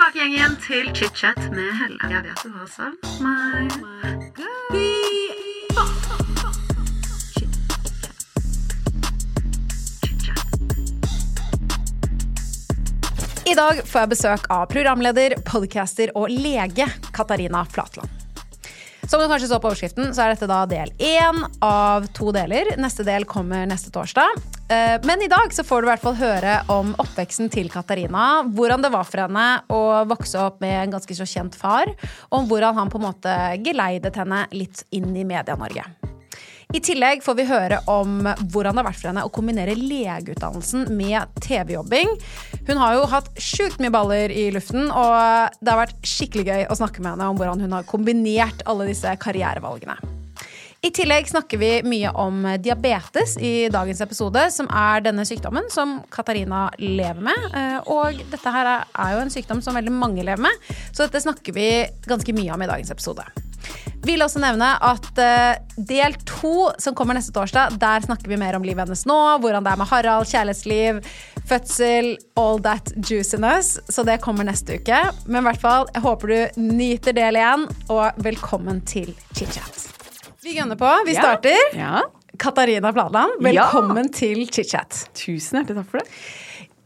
tilbake igjen, igjen til chit-chat med Helle. Jeg vet du har savn meg. I dag får jeg besøk av programleder, podcaster og lege Katarina Flatland. Som du kanskje så på overskriften, så er dette da del én av to deler. Neste del kommer neste torsdag. Eh, Men i dag så får du i hvert fall høre om oppveksten til Katarina. Hvordan det var for henne å vokse opp med en ganske så kjent far. Og om hvordan han på en måte geleidet henne litt inn i Media-Norge. I tillegg får vi høre om hvordan det har vært for henne å kombinere legeutdannelsen med TV-jobbing. Hun har jo hatt sjukt mye baller i luften, og det har vært skikkelig gøy å snakke med henne om hvordan hun har kombinert alle disse karrierevalgene. I tillegg snakker vi mye om diabetes i dagens episode, som er denne sykdommen som Katarina lever med. Eh, Og dette her er jo en sykdom som veldig mange lever med, så dette snakker vi ganske mye om i dagens episode. Vil også nevne at eh, del to, som kommer neste torsdag, der snakker vi mer om livet hennes nå, hvordan det er med Harald, kjærlighetsliv, fødsel, all that juiciness. Så det kommer neste uke. Men i hvert fall, jeg håper du nyter del igjen, og velkommen til chit-chat. Vi gunner på. Vi starter. Ja. Katarina Bladland, velkommen til chit-chat. Tusen hjertelig takk for det.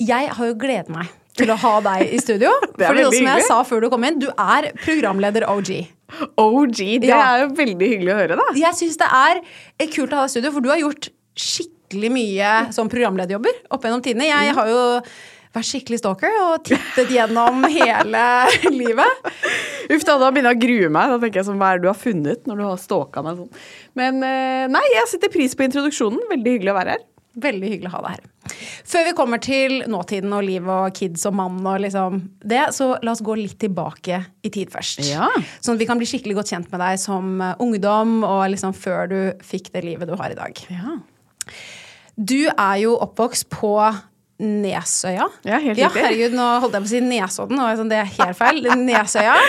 Jeg har jo gledet meg til å ha deg i studio. Det er Fordi som jeg sa før du kom inn, du er programleder OG. OG, det Ja. er jo veldig hyggelig å høre, da. Jeg syns det er kult å ha deg i studio, for du har gjort skikkelig mye som programlederjobber opp gjennom tidene. Jeg har jo vært skikkelig stalker og tittet gjennom hele livet. Uff da, da begynner jeg å grue meg. Da tenker jeg sånn, Hva er det du har funnet når du har stalka meg sånn? Men eh, nei, jeg setter pris på introduksjonen. Veldig hyggelig å være her. Veldig hyggelig å ha deg her. Før vi kommer til nåtiden og liv og kids og mann og liksom det, så la oss gå litt tilbake i tid først. Ja. Sånn at vi kan bli skikkelig godt kjent med deg som eh, ungdom og liksom før du fikk det livet du har i dag. Ja, Du er jo oppvokst på Nesøya. Ja, helt ja, herregud, nå holdt jeg på å si Nesodden, og sånn, det er helt feil. Nesøya.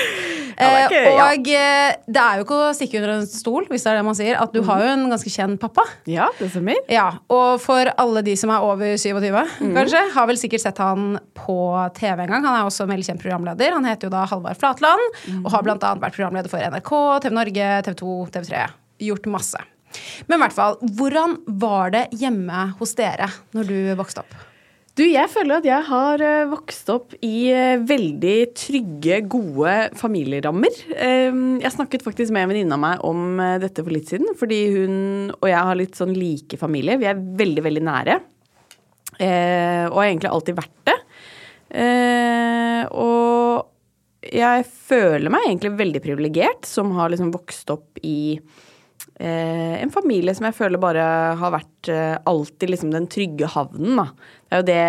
det er Eh, og eh, det er jo ikke å stikke under en stol, hvis det er det man sier, at du har jo en ganske kjent pappa. ja det stemmer. Ja, Og for alle de som er over 27, Mhm. kanskje, har vel sikkert sett han på TV en gang. Han er også en veldig kjent programleder. Han heter jo da Halvard Flatland, og har annet vært programleder for NRK, TV Norge, TV 2, TV3. Gjort masse. Men i hvert fall, hvordan var det hjemme hos dere når du vokste opp? Du, jeg føler at jeg har eh, vokst opp i eh, veldig trygge, gode familierammer. Eh, jeg snakket faktisk med en venninne av meg om eh, dette for litt siden, fordi hun og jeg har litt sånn like familie. Vi er veldig, veldig nære. Og har egentlig alltid vært det. Og jeg føler meg egentlig veldig privilegert som har liksom vokst opp i eh, en familie som jeg føler bare har vært eh, alltid liksom den trygge havnen, da. Det er jo det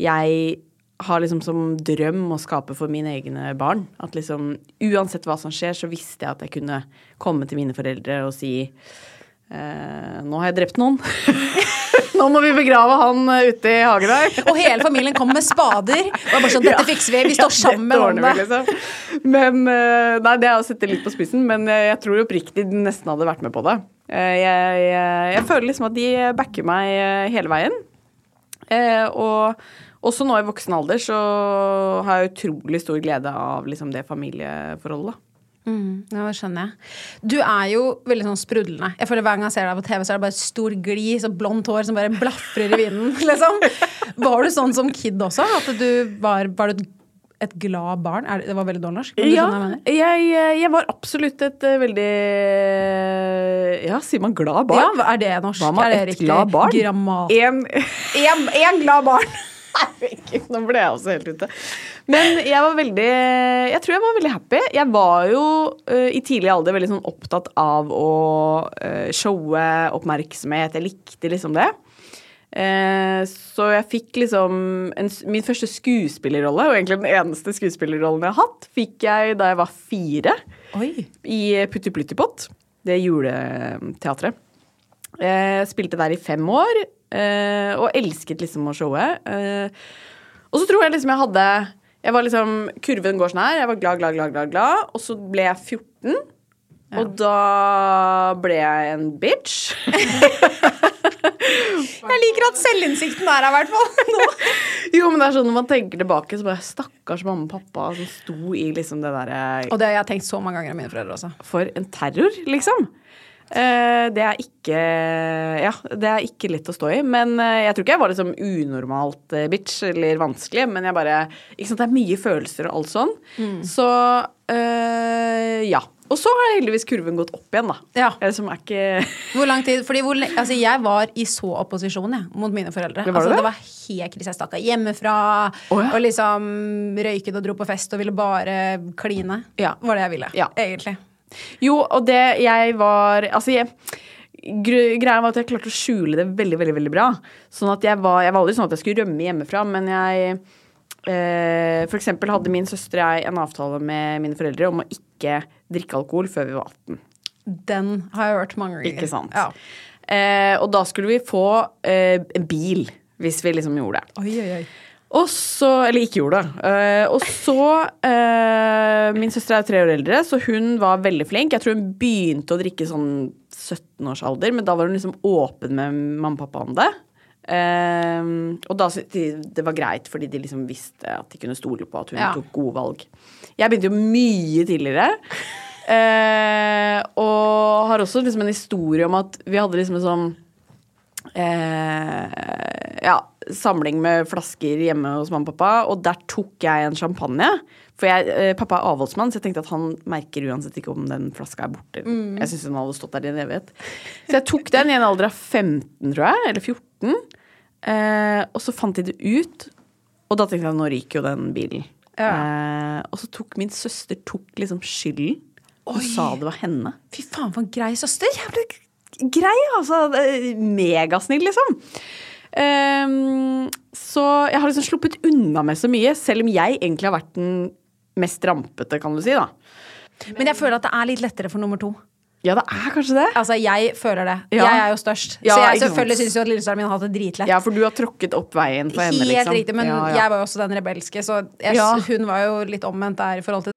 jeg har liksom som drøm å skape for mine egne barn. At liksom uansett hva som skjer, så visste jeg at jeg kunne komme til mine foreldre og si eh, Nå har jeg drept noen. Nå må vi begrave han eh, ute i hagen her. Og hele familien kom med spader. Og bare sånn, dette fikser vi, vi står sammen ja, om det. Liksom. Men eh, Nei, det er å sette litt på spissen, men eh, jeg tror oppriktig de nesten hadde vært med på det. Jeg, jeg, jeg føler liksom at de backer meg hele veien. Og også nå i voksen alder så har jeg utrolig stor glede av liksom det familieforholdet. Mm, det skjønner jeg. Du er jo veldig sånn sprudlende. Jeg føler Hver gang jeg ser deg på TV, så er det bare stor glis og blondt hår som bare blafrer i vinden. liksom. Var du sånn som kid også? At du var, var du et, glad barn? Er det, det var veldig dårlig norsk. Ja, jeg jeg, jeg var absolutt et uh, veldig Ja, sier man glad barn? Ja, er det norsk? Er det et riktig? glad barn? Grammat. En En, en glad barn! Herregud, nå ble jeg også helt ute. Men jeg var veldig Jeg tror jeg var veldig happy. Jeg var jo uh, i tidlig alder veldig sånn opptatt av å uh, showe oppmerksomhet. Jeg likte liksom det. Eh, så jeg fikk liksom en, Min første skuespillerrolle, og egentlig den eneste skuespillerrollen jeg har hatt, fikk jeg da jeg var fire Oi. i Putti Pluttipott. Det juleteatret. Jeg spilte der i fem år, eh, og elsket liksom å showe. Eh, og så tror jeg liksom jeg hadde Jeg var liksom Kurven går sånn her. Jeg var glad, glad, glad, glad, glad. Og så ble jeg 14. Og da ble jeg en bitch. Jeg liker at selvinnsikten er her, i hvert fall. Nå. jo, men det er sånn når man tenker tilbake, så bare stakkars mamma og pappa som sto i liksom det derre Og det har jeg tenkt så mange ganger av mine foreldre også. For en terror, liksom. Eh, det er ikke Ja, det er ikke lett å stå i. Men eh, jeg tror ikke jeg var liksom unormalt eh, bitch eller vanskelig, men jeg bare ikke sant, Det er mye følelser og alt sånn. Så øh, ja. Og så har heldigvis kurven gått opp igjen, da. Ja. Eh, Som er ikke Hvor lang tid? Fordi hvor, altså jeg var i så opposisjon jeg, mot mine foreldre. Det var altså det? det var helt krise. Jeg stakk av hjemmefra oh, ja. og liksom røyket og dro på fest og ville bare kline. Ja. Var det jeg ville, Ja. egentlig. Jo, og det jeg var Altså, jeg Greia var at jeg klarte å skjule det veldig, veldig veldig bra. Sånn at jeg var Jeg var aldri sånn at jeg skulle rømme hjemmefra, men jeg eh, eksempel hadde min søster og jeg en avtale med mine foreldre om å ikke drikke alkohol før vi var 18. Den har jeg hørt mange ganger. Ikke sant? Ja. Eh, og da skulle vi få eh, en bil, hvis vi liksom gjorde det. Oi, oi, oi. Og så Eller ikke gjorde det. Eh, og så eh, Min søster er tre år eldre, så hun var veldig flink. Jeg tror hun begynte å drikke sånn 17 års alder, men da var hun liksom åpen med mamma og pappa om det. Eh, og da det var greit, fordi de liksom visste at de kunne stole på at hun Ja. tok gode valg. Jeg begynte jo mye tidligere. Og har også liksom en historie om at vi hadde liksom en sånn eh, ja, samling med flasker hjemme hos mamma og pappa, og der tok jeg en champagne. For jeg, eh, pappa er avholdsmann, så jeg tenkte at han merker uansett ikke om den flaska er borte. Jeg syns hun hadde stått der i en evighet. Så jeg tok den i en alder av 15, tror jeg, eller 14. Eh, og så fant de det ut, og da tenkte jeg nå ryker jo den bilen. Eh, og så tok min søster tok liksom skylden og Oi. sa det var henne. Fy faen, for en grei søster. Grei, altså. Megasnill, liksom. Um, så jeg har liksom sluppet unna med så mye, selv om jeg egentlig har vært den mest rampete, kan du si, da. Men jeg føler at det er litt lettere for nummer to. Ja, det er kanskje det. Altså, jeg føler det. Ja. Jeg er jo størst. Ja, så jeg selvfølgelig syns jo at lillesøsteren min har hatt det dritlett. Ja, for du har tråkket opp veien for henne, Helt liksom. riktig, men ja, jeg var jo også den rebelske, så jeg, hun var jo litt omvendt der i forhold til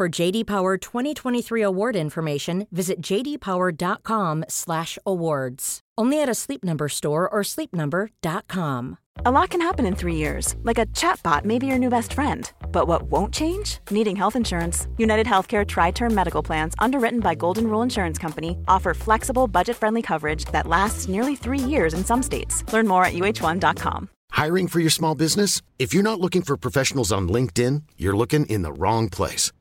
For JD Power 2023 award information, visit jdpower.com/awards. Only at a Sleep Number store or sleepnumber.com. A lot can happen in three years, like a chatbot may be your new best friend. But what won't change? Needing health insurance. United Healthcare Tri Term Medical Plans, underwritten by Golden Rule Insurance Company, offer flexible, budget friendly coverage that lasts nearly three years in some states. Learn more at uh1.com. Hiring for your small business? If you're not looking for professionals on LinkedIn, you're looking in the wrong place.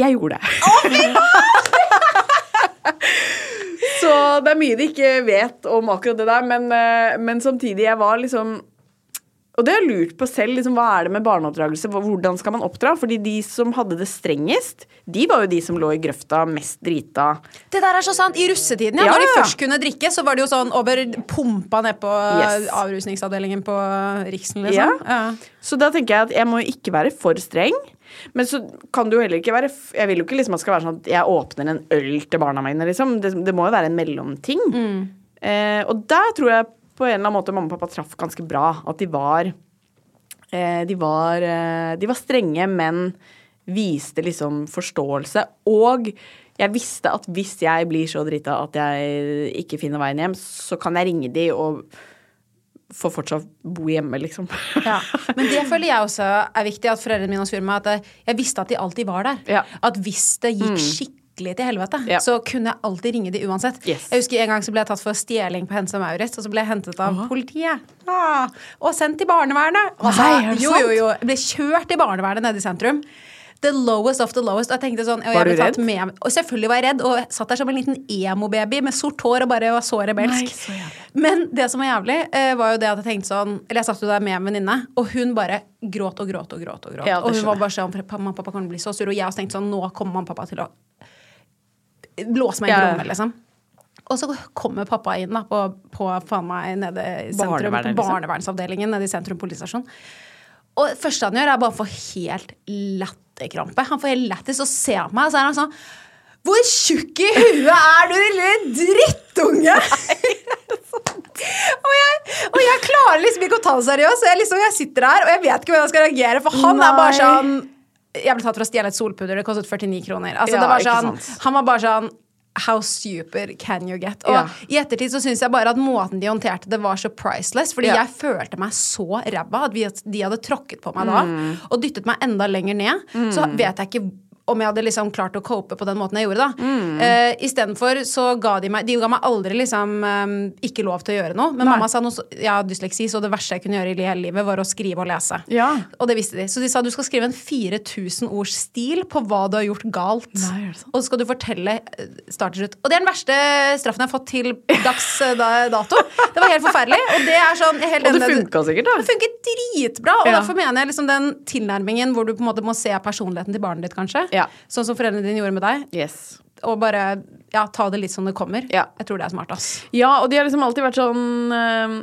Jeg gjorde det. Så det er mye de ikke vet om akkurat det der, men, eh, men samtidig, jeg var liksom Og det har jeg lurt på selv, liksom, hva er det med barneoppdragelse? Hvordan skal man oppdra? Fordi de som hadde det strengest, de var jo de som lå i grøfta mest drita. Det der er så sant. I russetiden, ja. Ja, Når de først kunne drikke, så var det jo sånn over pumpa ned på Yes. avrusningsavdelingen på Riksen, liksom. Ja. Så da tenker jeg at jeg må ikke være for streng. Men så kan det jo heller ikke være Jeg vil jo ikke liksom at det skal være sånn at jeg åpner en øl til barna mine, liksom. Det, det må jo være en mellomting. Eh, og der tror jeg på en eller annen måte mamma og pappa traff ganske bra. At de var eh, de, var eh, de var strenge, men viste liksom forståelse. Og jeg visste at hvis jeg blir så drita at jeg ikke finner veien hjem, så kan jeg ringe de og få fortsatt bo hjemme, liksom. Ja. Men det føler jeg også er viktig, at foreldrene mine har meg at jeg visste at de alltid var der. Ja. At hvis det gikk skikkelig til helvete, Ja. så kunne jeg alltid ringe de uansett. Yes. Jeg husker En gang så ble jeg tatt for stjeling på Hense Maurits, og så ble jeg hentet av politiet. Ah, og sendt til barnevernet. Altså, Nei, det jo, jo, jo. Jeg ble kjørt i barnevernet nede i sentrum. The lowest of the lowest. Og jeg tenkte sånn, Var du redd? Med, og selvfølgelig var jeg redd, og satt der som en liten emo-baby med sort hår og bare var så rebelsk. Nei, så. Men det som var jævlig, eh, var jo det at jeg tenkte sånn Eller jeg satt jo der med en venninne, og hun bare gråt og gråt og gråt. Og gråt Ja, Og hun var bare sånn Mamma og pappa kan bli så sur. Og jeg også tenkte sånn Nå kommer mamma og pappa til å blåse meg i Ja. rommet, liksom. Og så kommer pappa inn da på, på faen meg nede i sentrum, på barnevernsavdelingen nede i sentrum politistasjon. Og det første han gjør, er bare å få helt latterkrampe. Han får helt lættis og ser på meg, og så er han sånn Hvor tjukk i huet er du, lille drittunge? og, jeg, og jeg klarer liksom ikke å ta det seriøst. Jeg, liksom, jeg sitter der, og jeg vet ikke hvordan jeg skal reagere, for han er bare sånn Jeg ble tatt for å stjele et solpudder, det kostet 49 kroner. Altså, Ja, det var sånn, han var bare sånn How stupid can you get? Og Ja. i ettertid så syns jeg bare at måten de håndterte det, var så priceless. Fordi Ja. jeg følte meg så ræva at de hadde tråkket på meg da Mm. og dyttet meg enda lenger ned. Så vet jeg ikke om jeg hadde liksom klart å cope på den måten jeg gjorde. da Mm. Uh, Istedenfor så ga de meg De ga meg aldri liksom um, ikke lov til å gjøre noe. Men mamma sa noe så, ja, har dysleksi, så det verste jeg kunne gjøre i hele livet, var å skrive og lese. Ja. Og det visste de. Så de sa du skal skrive en 4000 ords stil på hva du har gjort galt. Nei, sant? Og så skal du fortelle eh, start til slutt. Og det er den verste straffen jeg har fått til dags eh, da- dato. Det var helt forferdelig. Og det er sånn jeg helt Og det funka sikkert, da. Det funket dritbra. Og Ja. derfor mener jeg liksom den tilnærmingen hvor du på en måte må se personligheten til barnet ditt, kanskje. Ja. Sånn som foreldrene dine gjorde med deg. Yes. Og bare ja, ta det litt som det kommer. Ja. Jeg tror det er smart, ass. Ja, og de har liksom alltid vært sånn eh,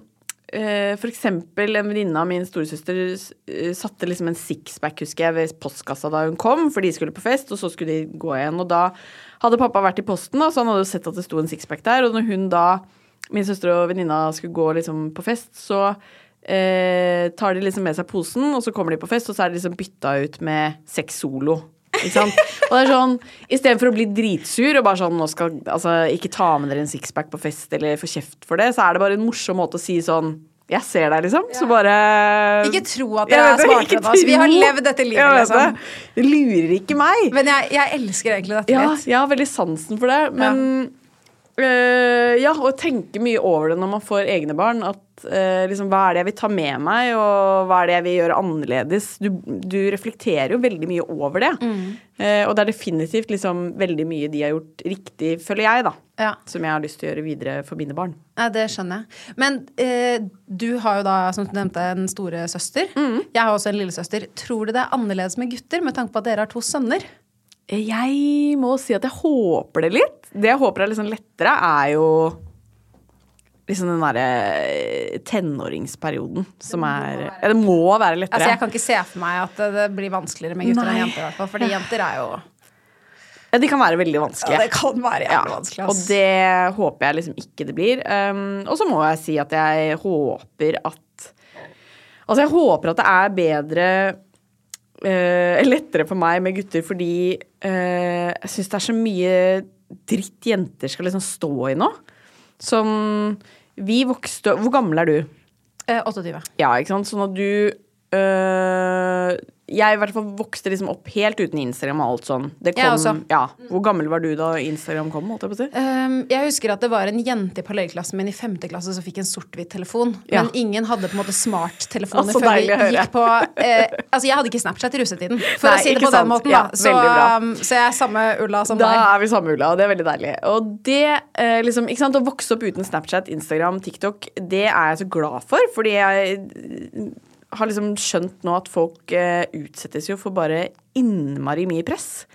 eh, For eksempel en venninne av min storesøster eh, satte liksom en sixpack, husker jeg, ved postkassa da hun kom, for de skulle på fest, og så skulle de gå igjen. Og da hadde pappa vært i posten, da, så han hadde jo sett at det sto en sixpack der. Og når hun da, min søster og venninna, skulle gå liksom på fest, så eh, tar de liksom med seg posen, og så kommer de på fest, og så er det liksom bytta ut med Sex Solo. Ikke sant? Og det er sånn, Istedenfor å bli dritsur og bare sånn nå skal, altså, ikke ta med dere en sixpack på fest eller få kjeft for det, så er det bare en morsom måte å si sånn Jeg ser deg, liksom. Så bare Ikke tro at dere er smartere enn oss. Vi har levd dette livet, liksom. det. Lurer ikke meg. Men jeg, jeg elsker egentlig dette Ja, litt. jeg har veldig sansen for det. Men øh, ja, og tenke mye over det når man får egne barn. At uh, liksom, hva er det jeg vil ta med meg, og hva er det jeg vil gjøre annerledes? Du, du reflekterer jo veldig mye over det. Eh, og det er definitivt liksom veldig mye de har gjort riktig, føler jeg, da. Ja. Som jeg har lyst til å gjøre videre for mine barn. Ja, det skjønner jeg. Men du har jo da, som du nevnte, en store søster. Mm. Jeg har også en lillesøster. Tror du det er annerledes med gutter, med tanke på at dere har to sønner? Jeg må si at jeg håper det litt. Det jeg håper er sånn lettere, er jo liksom den derre tenåringsperioden som er Ja, det må være lettere. Altså, jeg kan ikke se for meg at det, blir vanskeligere med gutter Nei. enn jenter. i hvert fall Fordi jenter er jo Ja, de kan være veldig vanskelige. Ja, det kan være jævlig vanskelig, ass. Og det håper jeg liksom ikke det blir. Um, og så må jeg si at jeg håper at Altså, jeg håper at det er bedre uh, Lettere for meg med gutter fordi uh, jeg syns det er så mye dritt jenter skal liksom stå i nå. Som Vi vokste Hvor gammel er du? eh, 28. Ja, ikke sant? Sånn at du øh, Jeg i hvert fall vokste liksom opp helt uten Instagram og alt sånn. Det kom, også. Ja. Hvor gammel var du da Instagram kom? Jeg si? Um, jeg husker at det var en jente i parallellklassen min i femte klasse som fikk en sort-hvitt telefon. Ja. Men ingen hadde på en måte smarttelefoner altså, før vi gikk på eh, Altså, jeg hadde ikke Snapchat i russetiden, for Nei, å si det på på den måten, da. Ja, så, um, så jeg er samme Ulla som Da deg. er vi samme, Ulla, og det er veldig deilig. Og det, eh, liksom, ikke sant, Å vokse opp uten Snapchat, Instagram, TikTok, det er jeg så glad for. Fordi jeg har liksom skjønt nå at folk eh, utsettes jo for bare innmari mye press.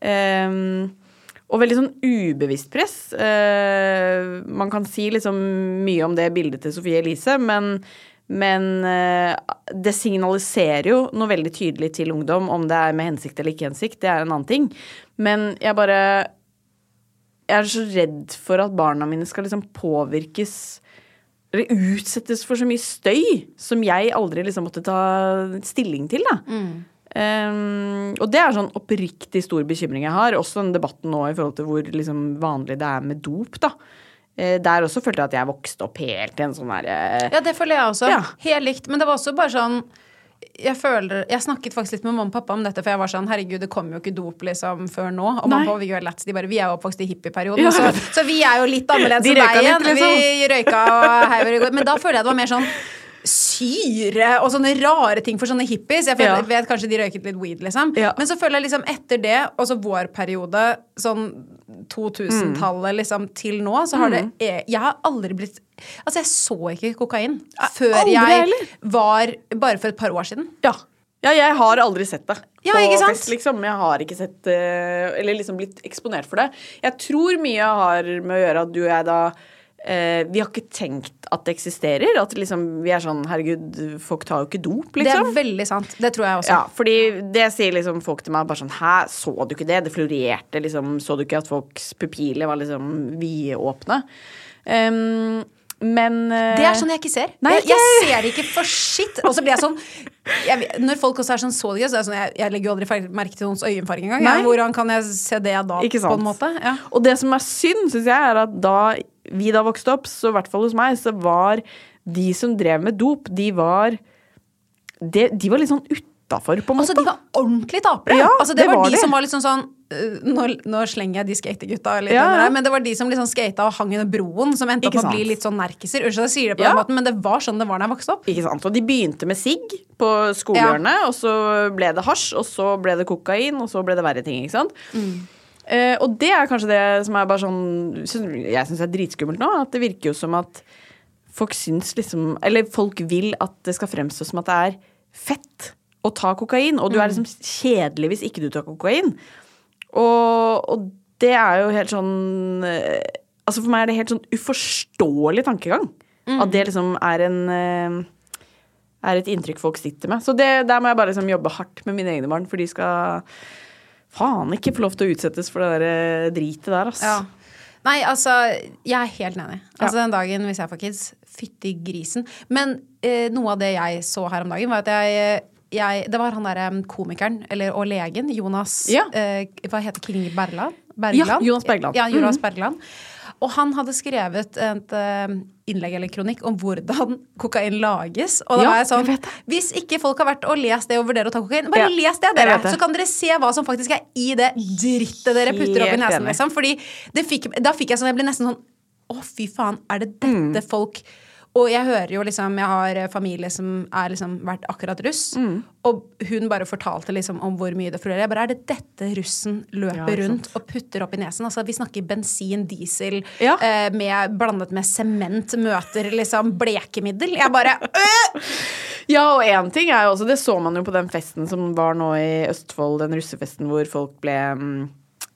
Um, og veldig sånn ubevisst press. Uh, man kan si liksom mye om det bildet til Sofie Elise, men, men uh, det signaliserer jo noe veldig tydelig til ungdom, om det er med hensikt eller ikke hensikt, det er en annen ting. Men jeg bare Jeg er så redd for at barna mine skal liksom påvirkes eller utsettes for så mye støy som jeg aldri liksom måtte ta stilling til, da. Um, og det er sånn oppriktig stor bekymring jeg har. Også den debatten nå i forhold til hvor liksom vanlig det er med dop, da. Uh, der også følte jeg at jeg vokste opp helt i en sånn derre Ja, det føler jeg også. Ja. Helt likt. Men det var også bare sånn jeg føler Jeg snakket faktisk litt med mamma og pappa om dette, for jeg var sånn Herregud, det kommer jo ikke dop liksom før nå. Og mamma og pappa gjør lett, de bare Vi er jo oppvokst i hippieperioden, Ja. så, så vi er jo litt annerledes enn deg igjen. liksom. Vi røyka og hei i går. Men da føler jeg det var mer sånn syre og sånne rare ting for sånne hippies. Jeg føler, Ja. vet kanskje de røyket litt weed, liksom. Ja. Men så føler jeg liksom etter det, og så vår periode, sånn 2000-tallet liksom til nå, så har det Mm. Jeg har aldri blitt Altså, jeg så ikke kokain før aldri jeg heller. var Bare for et par år siden. Ja. ja, jeg har aldri sett det Ja, ikke sant? fest, liksom. Jeg har ikke sett eh, Eller liksom blitt eksponert for det. Jeg tror mye har med å gjøre at du og jeg da Vi har ikke tenkt at det eksisterer. At liksom vi er sånn Herregud, folk tar jo ikke dop, Det er liksom. veldig sant. Det tror jeg også. Ja, fordi det sier liksom folk til meg bare sånn Hæ, så du ikke det? Det florerte, liksom. Så du ikke at folks pupiler var liksom vidåpne? Um, men uh... Det er sånn jeg ikke ser. Nei, jeg, jeg ser ikke for shit. Og så blir jeg sånn jeg, Når folk også er sånn så det så er sånn Jeg, jeg legger jo aldri merke til noens øyenfarge engang. Ja. Hvordan kan jeg se det da, på en måte? Ja. Og det som er synd, syns jeg, er at da vi da vokste opp, så i hvert fall hos meg, så var de som drev med dop, de var De, de var litt sånn utafor, på en måte. Altså, de var ordentlig tapere. Ja, altså, det, det var, var de det. som var liksom sånn sånn nå, nå slenger jeg de skategutta litt, Ja, ja. men det var de som liksom skata og hang under broen, som endte opp med å bli litt sånn nerkiser. Unnskyld, jeg sier det på Ja. den måten, men det var sånn det var da jeg vokste opp. Ikke sant? Og de begynte med sigg på skolehjørnet, og så ble det hasj, og så ble det kokain, og så ble det verre ting. ikke sant? Eh, og det er kanskje det som er bare sånn synes- Jeg syns er dritskummelt nå. At det virker jo som at folk syns liksom Eller folk vil at det skal fremstå som at det er fett å ta kokain. Og du er liksom kjedelig hvis ikke du tar kokain. Og, og det er jo helt sånn eh, Altså For meg er det helt sånn uforståelig tankegang. At det liksom er en eh, er et inntrykk folk sitter med. Så det, der må jeg bare liksom jobbe hardt med mine egne barn, for de skal faen ikke få lov til å utsettes for det der eh, dritet der, ass. Ja. Nei, altså, jeg er helt enig. Altså, Den dagen hvis jeg får kids, fytti grisen. Men eh, noe av det jeg så her om dagen, var at jeg, jeg Det var han derre komikeren, eller, og legen, Jonas Ja. eh, Hva heter King Berland? Bergland? Ja, Jonas Bergland. Ja, Jonas Bergland. Og han hadde skrevet et eh, innlegg eller kronikk om hvordan kokain lages. Og da Ja, var jeg sånn jeg. Hvis ikke folk har vært og lest det og vurderer å ta kokain, bare Ja, les det, dere! det. Så kan dere se hva som faktisk er i det drittet dere putter opp i nesen. Liksom. Fordi det fikk, da fikk jeg sånn Jeg ble nesten sånn Å, fy faen, er det dette Mm. folk Og jeg hører jo liksom Jeg har eh, familie som er liksom vært akkurat russ. Mm. Og hun bare fortalte liksom om hvor mye det florerer. Jeg bare Er det dette russen løper Ja, rundt og putter opp i nesen? Altså Vi snakker bensin, diesel, Ja. eh, med, blandet med sement, møter liksom blekemiddel. Jeg bare øh! Ja, og én ting er jo også Det så man jo på den festen som var nå i Østfold, den russefesten hvor folk ble mm,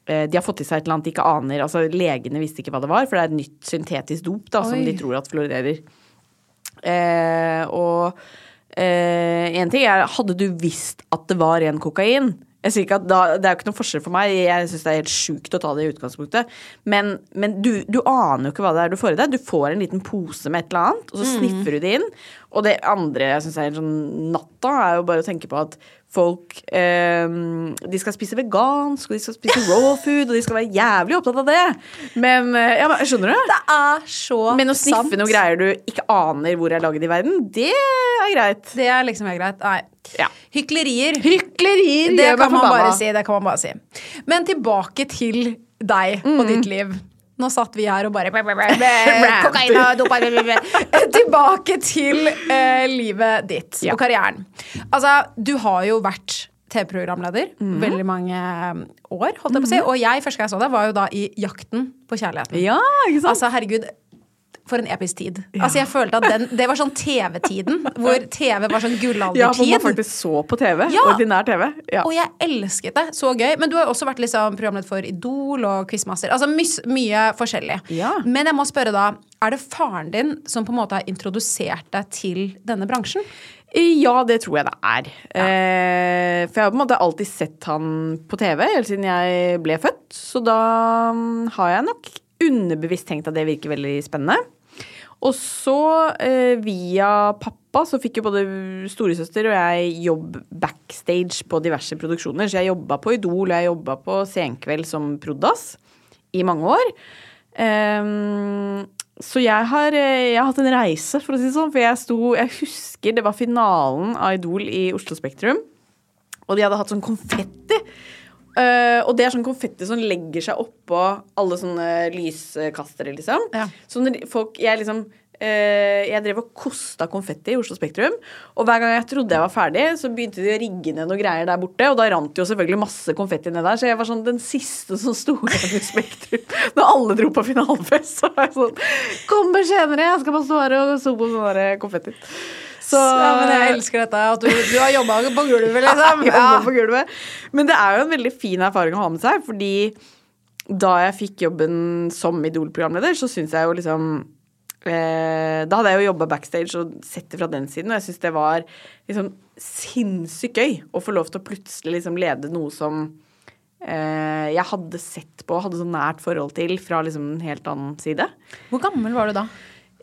eh, de har fått i seg et eller annet de ikke aner. altså Legene visste ikke hva det var, for det er et nytt syntetisk dop da, som de tror at florerer. Eh, og én ting er Hadde du visst at det var ren kokain jeg sier ikke at da, Det er jo ikke noen forskjell for meg. Jeg syns det er helt sjukt å ta det i utgangspunktet. Men, men du, du aner jo ikke hva det er du får i deg. Du får en liten pose med et eller annet, og så sniffer du det inn. Og det andre jeg syns er en sånn natta, er jo bare å tenke på at folk eh, De skal spise vegansk, og de skal spise raw food, og de skal være jævlig opptatt av det. Men eh, ja, Skjønner du? Det er så sant. Men å sniffe sant. noe greier du ikke aner hvor er laget i verden, det er greit. Det er liksom helt greit. Nei. Ja. Hyklerier. Hyklerier Det kan man bare si. Det kan man bare si. Men tilbake til deg og Mm. ditt liv. Nå satt vi her og bare Kokain og dopa Tilbake til eh, livet ditt Ja. og karrieren. Altså, du har jo vært TV-programleder mm. veldig mange eh, år, holdt jeg på å si. Og jeg, første gang jeg så deg, var jo da i Jakten på kjærligheten. Ja, ikke sant? Altså, herregud. For en episk tid. Altså, jeg følte at den, Det var sånn TV-tiden, hvor TV var sånn ja, hvor man gullaldertid. faktisk så på TV. Ja. Ordinær TV. Ja. Og jeg elsket det. Så gøy. Men du har også vært liksom programleder for Idol og Quizmaster. Altså mys, mye forskjellig. Ja. Men jeg må spørre da, er det faren din som på en måte har introdusert deg til denne bransjen? Ja, det tror jeg det er. Eh, for jeg har på en måte alltid sett han på TV helt siden jeg ble født. Så da mm, har jeg nok underbevisst tenkt at det virker veldig spennende. Og så, eh, via pappa, så fikk jo både storesøster og jeg jobb backstage på diverse produksjoner. Så jeg jobba på Idol, og jeg jobba på Senkveld som prodas i mange år. Um, så jeg har, eh, jeg har hatt en reise, for å si det sånn. For jeg sto Jeg husker det var finalen av Idol i Oslo Spektrum. Og de hadde hatt sånn konfetti. Eh, og det er sånn konfetti som legger seg oppå alle sånne lyskastere, liksom. Ja. Så folk Jeg liksom uh, Jeg drev og kosta konfetti i Oslo Spektrum. Og hver gang jeg trodde jeg var ferdig, så begynte de å rigge ned noen greier der borte. Og da rant jo selvfølgelig masse konfetti ned der, så jeg var sånn den siste som sto igjen i Spektrum. Når alle dro på finalefest, så var jeg sånn Kommer senere, jeg skal bare stå her og sope på sånn konfetti. Så, Ja, men jeg elsker dette, at du, du har jobba på gulvet, liksom. ja. På gulvet. Men det er jo en veldig fin erfaring å ha med seg, fordi da jeg fikk jobben som Idol-programleder, så syns jeg jo liksom eh, Da hadde jeg jo jobba backstage og sett det fra den siden, og jeg syns det var liksom sinnssykt gøy å få lov til å plutselig liksom lede noe som eh, jeg hadde sett på og hadde så nært forhold til fra liksom en helt annen side. Hvor gammel var du da?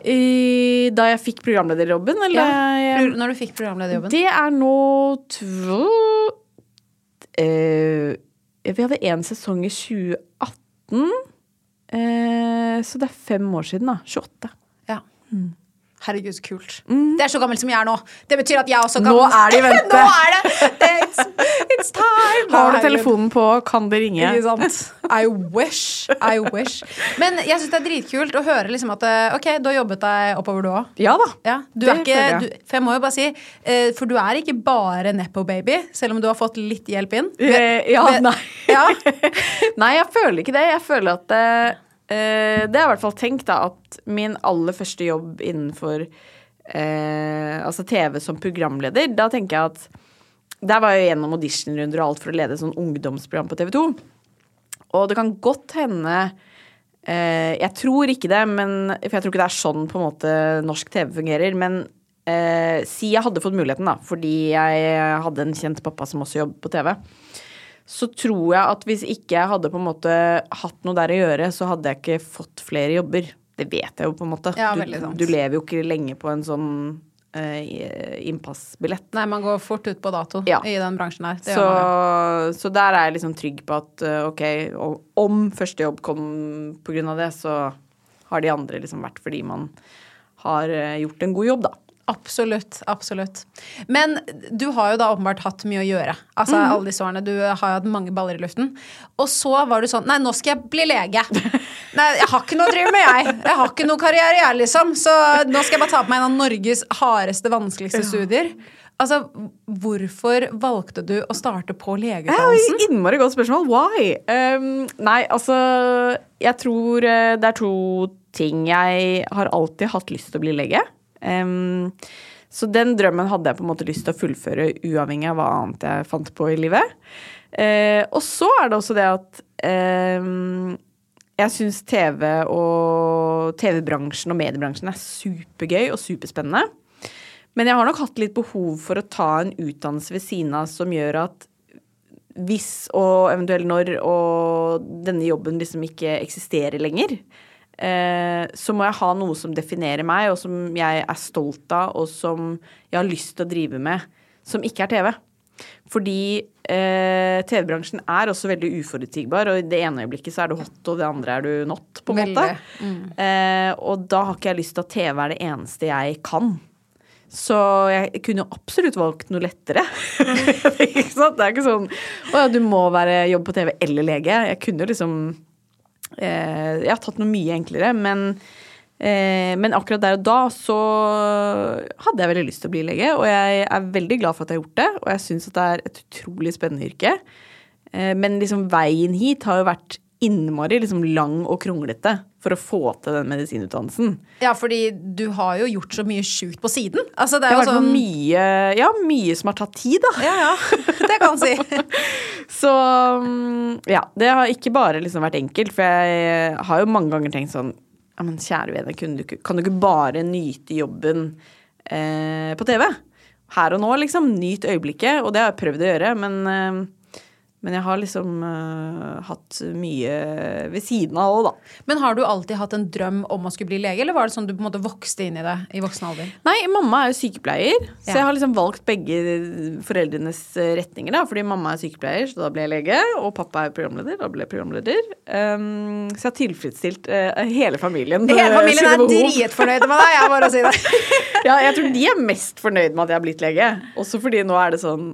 I, da jeg fikk programlederjobben, eller? Ja, når du fikk programlederjobben? Det er nå tvo eh, Vi hadde én sesong i 2018. Eh, så det er fem år siden, da. 28. Ja. Herregud, så kult. Det er så gammelt som jeg er nå. Det betyr at jeg er også Nå gammel. er det i vente. nå er det! It's, it's time! Har du telefonen på, kan det ringe. Ikke sant? I wish. I wish. Men jeg syns det er dritkult å høre liksom at eh, ok, du har jobbet deg oppover, du òg. Ja da. Ja, du Det er ikke, føler du, jeg. for jeg må jo bare si, eh, for du er ikke bare Nepo-baby, selv om du har fått litt hjelp inn. Eh, ja, nei. Ja. nei, jeg føler ikke det. Jeg føler at eh, Det har jeg i hvert fall tenkt, da, at min aller første jobb innenfor eh, altså TV som programleder, da tenker jeg at Der var jeg gjennom auditionrunder og alt for å lede sånn ungdomsprogram på TV 2. Og det kan godt hende eh, Jeg tror ikke det, men, for jeg tror ikke det er sånn på en måte norsk TV fungerer. Men eh, si jeg hadde fått muligheten, da, fordi jeg hadde en kjent pappa som også jobbet på TV. Så tror jeg at hvis ikke jeg hadde på en måte hatt noe der å gjøre, så hadde jeg ikke fått flere jobber. Det vet jeg jo på en måte. Ja, du, du lever jo ikke lenge på en sånn eh, innpassbillett. Nei, man går fort ut på dato Ja. i den bransjen her. Så, så der er jeg liksom trygg på at eh, ok, om første jobb kom på grunn av det, så har de andre liksom vært fordi man har eh, gjort en god jobb, da. Absolutt. Absolutt. Men du har jo da åpenbart hatt mye å gjøre. Altså Mhm. alle disse årene. Du har jo hatt mange baller i luften. Og så var du sånn Nei, nå skal jeg bli lege. Nei, jeg har ikke noe å drive med, jeg. Jeg har ikke noe karriere, jeg, liksom. Så nå skal jeg bare ta på meg en av Norges hardeste, vanskeligste studier. Altså, hvorfor valgte du å starte på legeutdannelsen? Ja, innmari godt spørsmål. Why? Um, nei, altså Jeg tror eh, det er to ting. Jeg har alltid hatt lyst til å bli lege. Um, så den drømmen hadde jeg på en måte lyst til å fullføre uavhengig av hva annet jeg fant på i livet. Uh, og så er det også det at um, jeg syns TV og TV-bransjen og mediebransjen er supergøy og superspennende. Men jeg har nok hatt litt behov for å ta en utdannelse ved siden av som gjør at hvis og eventuelt når og denne jobben liksom ikke eksisterer lenger, eh, så må jeg ha noe som definerer meg, og som jeg er stolt av, og som jeg har lyst til å drive med, som ikke er TV. Fordi eh, TV-bransjen er også veldig uforutsigbar, og i det ene øyeblikket så er du hot, og det andre er du not, på en måte. måte. Eh, og da har ikke jeg lyst til at TV er det eneste jeg kan. Så jeg kunne jo absolutt valgt noe lettere. ikke sant? Det er ikke sånn Å ja, du må være jobb på TV eller lege. Jeg kunne jo liksom eh, Jeg har tatt noe mye enklere, men eh, men akkurat der og da så hadde jeg veldig lyst til å bli lege, og jeg er veldig glad for at jeg har gjort det. Og jeg syns at det er et utrolig spennende yrke. Eh, men liksom veien hit har jo vært innmari liksom lang og kronglete for å få til den medisinutdannelsen. Ja, fordi du har jo gjort så mye sjukt på siden. Altså, det er jo sånn mye, ja, mye som har tatt tid, da. Ja, ja. Det kan si. Så mm, ja, det har ikke bare liksom vært enkelt, for jeg har jo mange ganger tenkt sånn ja, men kjære vene, kan du ikke bare nyte jobben eh, på TV? Her og nå, liksom. Nyt øyeblikket. Og det har jeg prøvd å gjøre, men, eh, Men jeg har liksom uh, hatt mye ved siden av òg, da. Men har du alltid hatt en drøm om å skulle bli lege, eller var det sånn du på en måte vokste inn i det i voksen alder? Nei, mamma er jo sykepleier, så jeg har liksom valgt begge foreldrenes eh, retninger, da. Fordi mamma er sykepleier, så da ble jeg lege. Og pappa er programleder, da ble jeg programleder. Um, så jeg har tilfredsstilt uh, hele familien. Hele familien er dritfornøyd med deg, jeg bare å si det. Ja, jeg tror de er mest fornøyd med at jeg har blitt lege. Også fordi nå er det sånn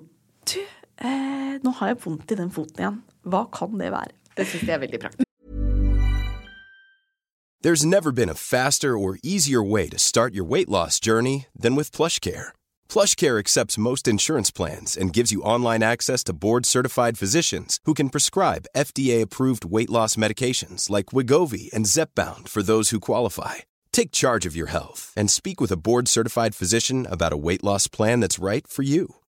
Du, eh, nå har jeg vondt i den foten igjen. Hva kan det være? Det syns jeg er veldig praktisk. There's never been a faster or easier way to start your weight loss journey than with PlushCare. PlushCare accepts most insurance plans and gives you online access to board-certified physicians who can prescribe FDA-approved weight loss medications like Wigovi and Zepbound for those who qualify. Take charge of your health and speak with a board-certified physician about a weight loss plan that's right for you.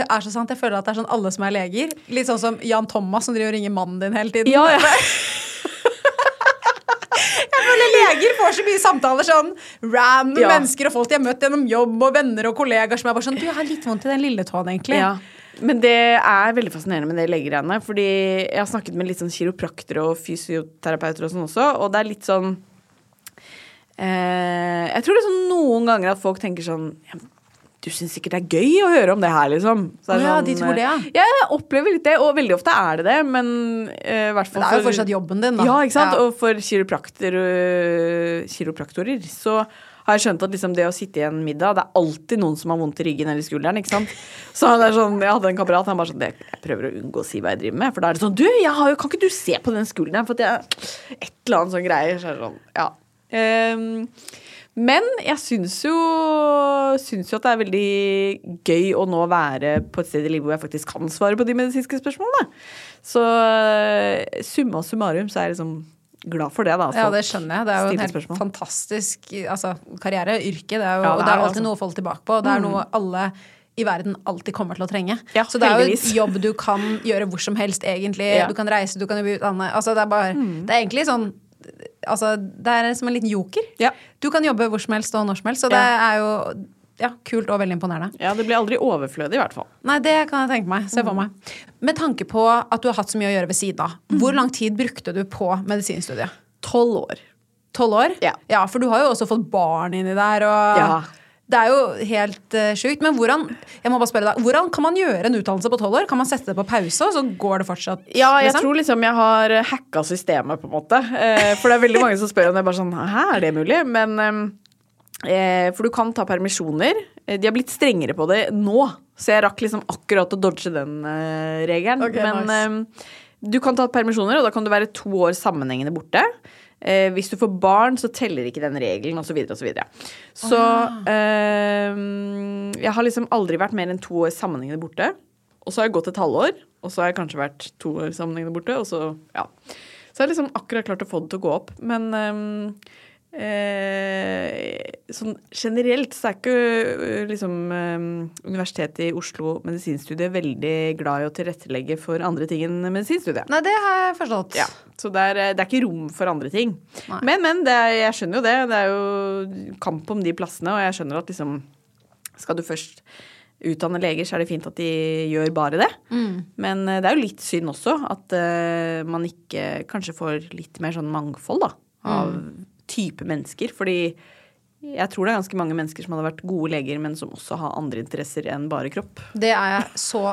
er så sant. Jeg føler at det er sånn alle som er leger. Litt sånn som Jan Thomas som driver og ringer mannen din hele tiden. Ja, ja. Jeg føler leger får så mye samtaler sånn random Ja. mennesker og folk de har møtt gjennom jobb og venner og kollegaer som er bare sånn Du, jeg har litt vondt i den lille tåen, egentlig. Ja. Men det er veldig fascinerende med det legegreiene. Fordi jeg har snakket med litt sånn kiropraktere og fysioterapeuter og sånn også, og det er litt sånn eh, Jeg tror liksom noen ganger at folk tenker sånn du syns sikkert det er gøy å høre om det her, liksom. Så ja, sånn, de tror det, ja. eh, jeg opplever litt det, og veldig ofte er det det, men uh, hvert fall det er jo for- fortsatt jobben din, da. Ja, ikke sant. Ja. Og for kiroprakter, uh, kiropraktorer så har jeg skjønt at liksom det å sitte i en middag Det er alltid noen som har vondt i ryggen eller skulderen. ikke sant? Så det er sånn, Jeg hadde en kamerat han bare sånn Jeg prøver å unngå å si hva jeg driver med. For da er det sånn Du, jo, kan ikke du se på den skulderen? For at jeg Et eller annet sånn greier. Så er det sånn, ja. Ehm, men jeg syns jo, syns jo at det er veldig gøy å nå være på et sted i livet hvor jeg faktisk kan svare på de medisinske spørsmålene. Så eh, summa summarum så er jeg liksom glad for det, da. Ja, det skjønner jeg. Det er jo en helt spørsmål. fantastisk altså, karriere, yrke. Det er jo, Ja, det og det er er alltid altså. noe å falle tilbake på. og Det er noe alle i verden alltid kommer til å trenge. Ja, så det er jo en jobb du kan gjøre hvor som helst, egentlig. Ja. Du kan reise, du kan jobbe utlandet. Altså, det er bare Det er egentlig sånn Altså, det er som en liten joker. Ja. Du kan jobbe hvor som helst og når som helst, så det Ja. er jo ja, kult og veldig imponerende. Ja, det blir aldri overflødig, i hvert fall. Nei, det kan jeg tenke meg. Se Mm. for meg. Med tanke på at du har hatt så mye å gjøre ved siden av, hvor lang tid brukte du på medisinstudiet? Tolv år. Tolv år? Ja. for du har jo også fått barn inni der, og Ja. Det er jo helt uh, sjukt. Men hvordan jeg må bare spørre deg, hvordan kan man gjøre en utdannelse på tolv år? Kan man sette det på pause, og så går det fortsatt? Ja, jeg liksom? tror liksom jeg har hacka systemet, på en måte. Eh, for det er veldig mange som spør om det. bare sånn, Hæ, er det mulig? Men eh, For du kan ta permisjoner. Eh, De har blitt strengere på det nå, så jeg rakk liksom akkurat å dodge den eh, regelen. Okay, Men nice. eh, du kan ta permisjoner, og da kan du være to år sammenhengende borte. Eh, hvis du får barn, så teller ikke den regelen, osv. Så, videre, og så, så eh, jeg har liksom aldri vært mer enn to år sammenhengende borte. Og så har jeg gått et halvår, og så har jeg kanskje vært to år sammenhengende borte. Og så, ja. så har jeg liksom akkurat klart å få det til å gå opp. Men ehm, eh, sånn generelt så er ikke eh, liksom ehm, Universitetet i Oslo medisinstudie veldig glad i å tilrettelegge for andre ting enn medisinstudiet. Nei, det har jeg forstått. Ja, så det er, det er ikke rom for andre ting. Nei. Men, men, det er, jeg skjønner jo det. Det er jo kamp om de plassene, og jeg skjønner at liksom skal du først utdanne leger, så er det fint at de gjør bare det. Men eh, det er jo litt synd også at eh, man ikke kanskje får litt mer sånn mangfold, da, av type mennesker. Fordi jeg tror det er ganske mange mennesker som hadde vært gode leger, men som også har andre interesser enn bare kropp. Det er jeg så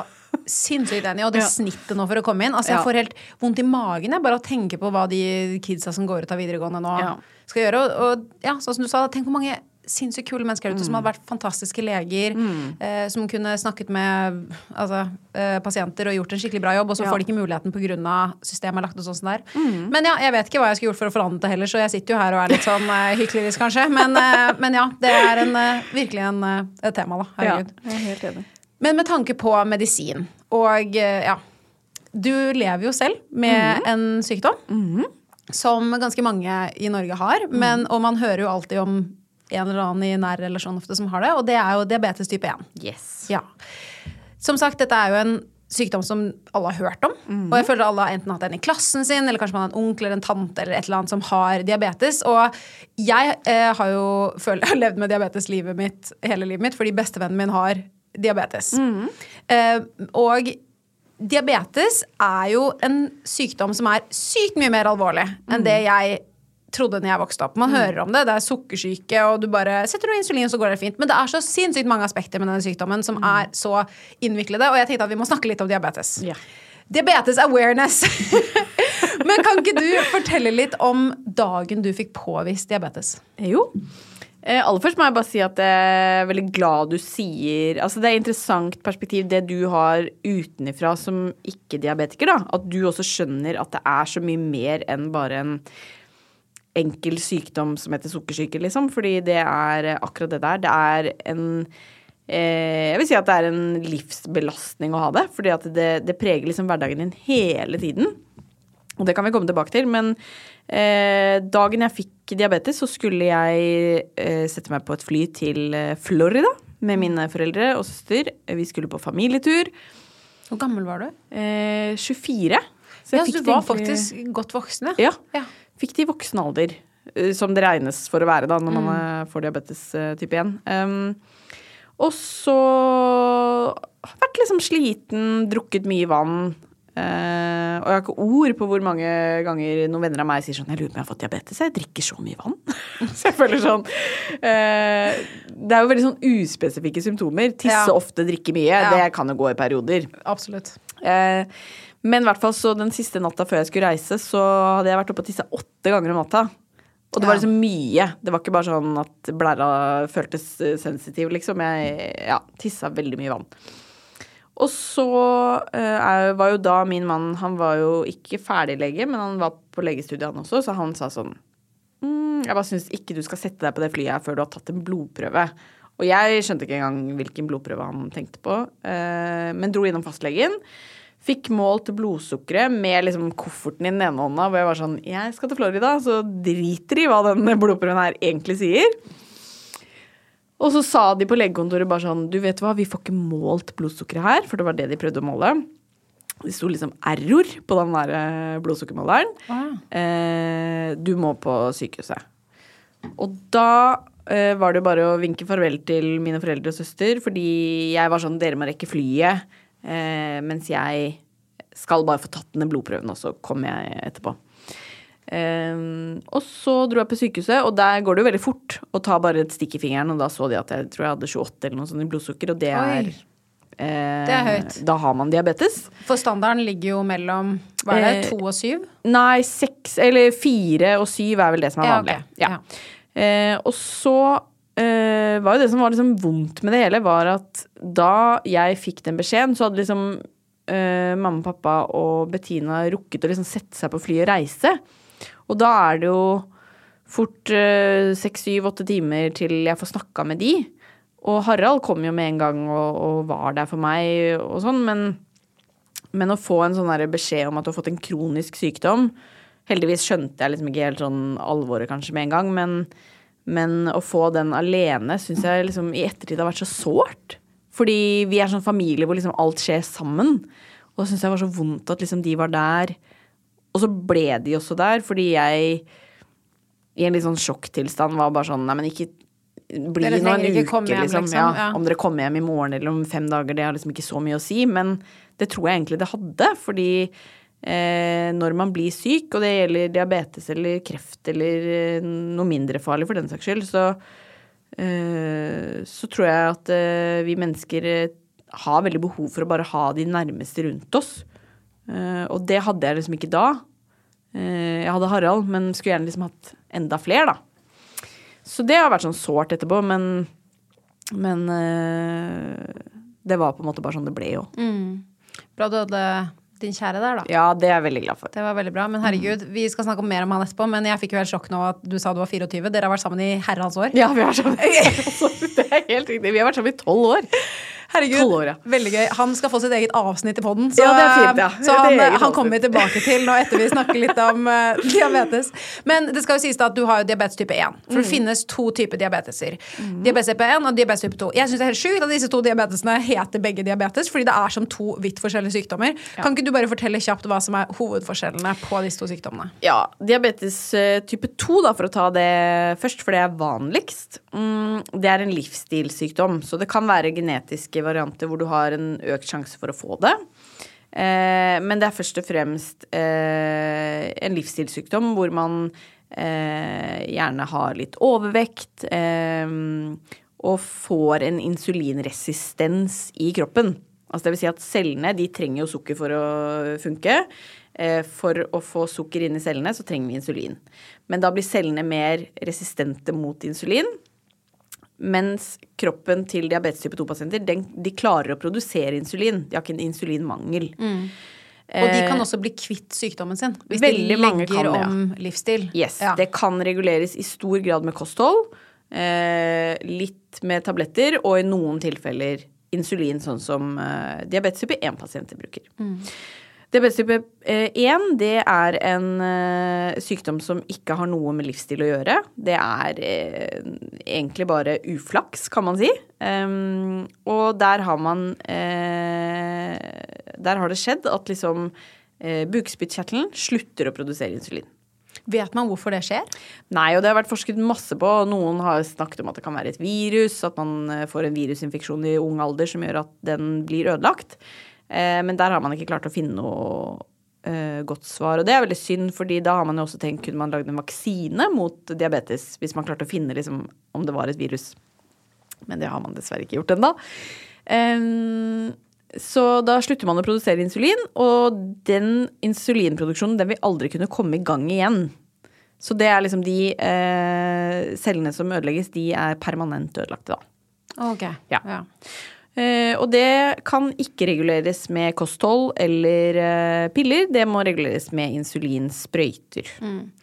sinnssykt enig i. Og det Ja. snittet nå for å komme inn. Altså, Ja. jeg får helt vondt i magen jeg, bare å tenke på hva de kidsa som går ut av videregående nå, Ja. skal gjøre. Og, og ja, sånn som du sa, tenk hvor mange sinnssykt kule mennesker ute som hadde vært fantastiske leger, eh, som kunne snakket med altså, eh, pasienter og gjort en skikkelig bra jobb, og så Ja. får de ikke muligheten pga. systemet lagt og sånn der. er. Men ja, jeg vet ikke hva jeg skulle gjort for å forandre det heller, så jeg sitter jo her og er litt sånn eh, hyklerisk, kanskje. Men, eh, men ja, det er en, eh, virkelig en, eh, et tema, da. Herregud. jeg er helt enig. Men med tanke på medisin, og ja Du lever jo selv med en sykdom som ganske mange i Norge har. Men, og man hører jo alltid om en eller annen i nær relasjon ofte som har det, og det er jo diabetes type 1. Yes. Ja. Som sagt, dette er jo en sykdom som alle har hørt om. Og jeg føler alle har enten hatt en i klassen sin, eller kanskje man har en onkel eller en tante eller et eller annet som har diabetes. Og jeg eh, har jo føler, har levd med diabetes livet mitt, hele livet mitt, fordi bestevennen min har diabetes. Eh, og diabetes er jo en sykdom som er sykt mye mer alvorlig enn det jeg trodde når jeg vokste opp. Man hører om det, det er sukkersyke, og du bare setter noe insulin, så går det fint. Men det er så sinnssykt mange aspekter med denne sykdommen som er så innviklede, og jeg tenkte at vi må snakke litt om diabetes. Yeah. Diabetes awareness. Men kan ikke du fortelle litt om dagen du fikk påvist diabetes? Jo. Eh, aller først må jeg bare si at jeg er veldig glad du sier Altså det er interessant perspektiv det du har utenifra som ikke-diabetiker, da. At du også skjønner at det er så mye mer enn bare en enkel sykdom som heter sukkersyke, liksom. Fordi det er akkurat det der. Det er en eh, Jeg vil si at det er en livsbelastning å ha det. Fordi at det, det preger liksom hverdagen din hele tiden. Og det kan vi komme tilbake til. Men eh, dagen jeg fikk diabetes, så skulle jeg eh, sette meg på et fly til eh, Florida med mine foreldre og søster. Vi skulle på familietur. Hvor gammel var du? Eh, 24. Så Ja, jeg så fikk du var egentlig- faktisk godt voksen, Ja. ja. Fikk det i voksen alder. eh, Som det regnes for å være da, når man eh, får diabetes eh, type 1. Um, og så vært liksom sliten, drukket mye vann. Uh, og jeg har ikke ord på hvor mange ganger noen venner av meg sier sånn Jeg lurer på om jeg har fått diabetes. Jeg drikker så mye vann. så jeg føler sånn uh, Det er jo veldig sånn uspesifikke symptomer. Tisse Ja. ofte, drikke mye. Ja. Det kan jo gå i perioder. Absolutt. Eh, men i hvert fall så den siste natta før jeg skulle reise, så hadde jeg vært oppe og tissa åtte ganger om natta. Og det var Ja. liksom mye. Det var ikke bare sånn at blæra føltes eh, sensitiv, liksom. Jeg ja, tissa veldig mye vann. Og så er- var jo da min mann Han var jo ikke ferdiglege, men han var på legestudiet han også, så han sa sånn mm, Jeg bare syns ikke du skal sette deg på det flyet her før du har tatt en blodprøve. Og jeg skjønte ikke engang hvilken blodprøve han tenkte på, eh, men dro innom fastlegen. Fikk målt blodsukkeret med liksom kofferten i den ene hånda, hvor jeg var sånn Jeg skal til Florida, så driter i hva den blodprøven her egentlig sier. Og så sa de på legekontoret bare sånn Du vet hva, vi får ikke målt blodsukkeret her, for det var det de prøvde å måle. Det sto liksom error på den der blodsukkermåleren. blodsukkermåleren. Eh, du må på sykehuset. Og da eh, var det jo bare å vinke farvel til mine foreldre og søster, fordi jeg var sånn Dere må rekke flyet, eh, mens jeg skal bare få tatt denne blodprøven, og så kommer jeg etterpå. Eh, og så dro jeg på sykehuset, og der går det jo veldig fort å ta bare et stikk i fingeren, og da så de at jeg tror jeg hadde 28 eller noe sånt i blodsukker, og det er eh, Det er høyt. Da har man diabetes. For standarden ligger jo mellom hva er det, Eh, to og syv? Nei, seks eller fire og syv er vel det som er Ja, vanlig. ja. Ja. Eh, og så eh, var jo det som var liksom vondt med det hele, var at da jeg fikk den beskjeden, så hadde liksom uh, mamma, pappa og Bettina rukket å liksom sette seg på flyet og reise. Og da er det jo fort eh, seks, syv, åtte timer til jeg får snakka med de. Og Harald kom jo med en gang og, og var der for meg og sånn, men men å få en sånn beskjed om at du har fått en kronisk sykdom Heldigvis skjønte jeg liksom ikke helt sånn alvoret kanskje med en gang, men, men å få den alene syns jeg liksom i ettertid har vært så sårt. Fordi vi er sånn familie hvor liksom alt skjer sammen. Og det syns jeg var så vondt at liksom de var der. Og så ble de også der, fordi jeg i en litt sånn sjokktilstand var bare sånn Nei, men ikke, bli nå en uke, hjem, liksom. liksom, Ja, ja. Om dere kommer hjem i morgen eller om fem dager, det har liksom ikke så mye å si. Men det tror jeg egentlig det hadde, fordi eh, når man blir syk, og det gjelder diabetes eller kreft eller eh, noe mindre farlig for den saks skyld, så, eh, så tror jeg at eh, vi mennesker eh, har veldig behov for å bare ha de nærmeste rundt oss. Eh, og det hadde jeg liksom ikke da. Jeg hadde Harald, men skulle gjerne liksom hatt enda flere, da. Så det har vært sånn sårt etterpå, men, men eh, det var på en måte bare sånn det ble jo. Bra du hadde din kjære der, da. Ja, det er jeg veldig glad for. Det var veldig bra. Men herregud, vi skal snakke mer om han etterpå. Men jeg fikk jo helt sjokk nå at du sa du var 24. Dere har vært sammen i herrens år. Ja, vi har vært sammen. det er helt riktig. Vi har vært sammen i tolv år. Herregud, ja. veldig gøy. Han skal få sitt eget avsnitt i poden. Så, Ja, det er fint, ja. så han, han kommer vi tilbake til nå etter vi snakker litt om uh, diabetes. Men det skal jo sies da at du har jo diabetes type 1. For det Mm. finnes to typer diabeteser. Diabetes type 1 og diabetes type 2. Jeg syns det er helt sjukt at disse to diabetesene heter begge diabetes, fordi det er som to vidt forskjellige sykdommer. Kan ikke du bare fortelle kjapt hva som er hovedforskjellene på disse to sykdommene? Ja, diabetes eh, type 2, da, for å ta det først, for det er vanligst. Mm, det er en livsstilssykdom, så det kan være genetiske varianter hvor du har en økt sjanse for å få det. Eh, men det er først og fremst eh, en livsstilssykdom hvor man eh, gjerne har litt overvekt eh, og får en insulinresistens i kroppen. Altså det vil si at cellene de trenger jo sukker for å funke. Eh, For å få sukker inn i cellene så trenger vi insulin. Men da blir cellene mer resistente mot insulin. Mens kroppen til diabetes type 2-pasienter de klarer å produsere insulin. De har ikke en insulinmangel. Og de kan også bli kvitt sykdommen sin hvis Eh, de legger kan om ja. livsstil. Yes, Ja. Det kan reguleres i stor grad med kosthold. Eh, litt med tabletter, og i noen tilfeller insulin, sånn som eh, diabetes type 1-pasienter bruker. Diabetes type eh, 1 det er en eh, sykdom som ikke har noe med livsstil å gjøre. Det er eh, egentlig bare uflaks, kan man si. Um, og der har man eh, Der har det skjedd at liksom eh, bukspyttkjertelen slutter å produsere insulin. Vet man hvorfor det skjer? Nei, og det har vært forsket masse på. Noen har snakket om at det kan være et virus, at man eh, får en virusinfeksjon i ung alder som gjør at den blir ødelagt. Eh, men der har man ikke klart å finne noe eh, godt svar. Og det er veldig synd, fordi da har man jo også tenkt kunne man lagd en vaksine mot diabetes, hvis man klarte å finne liksom, om det var et virus. Men det har man dessverre ikke gjort ennå. Så da slutter man å produsere insulin, og den insulinproduksjonen den vil aldri kunne komme i gang igjen. Så det er liksom de eh, cellene som ødelegges, de er permanent ødelagte, da. Ok. Ja. Ja. Eh, og det kan ikke reguleres med kosthold eller eh, piller. Det må reguleres med insulinsprøyter.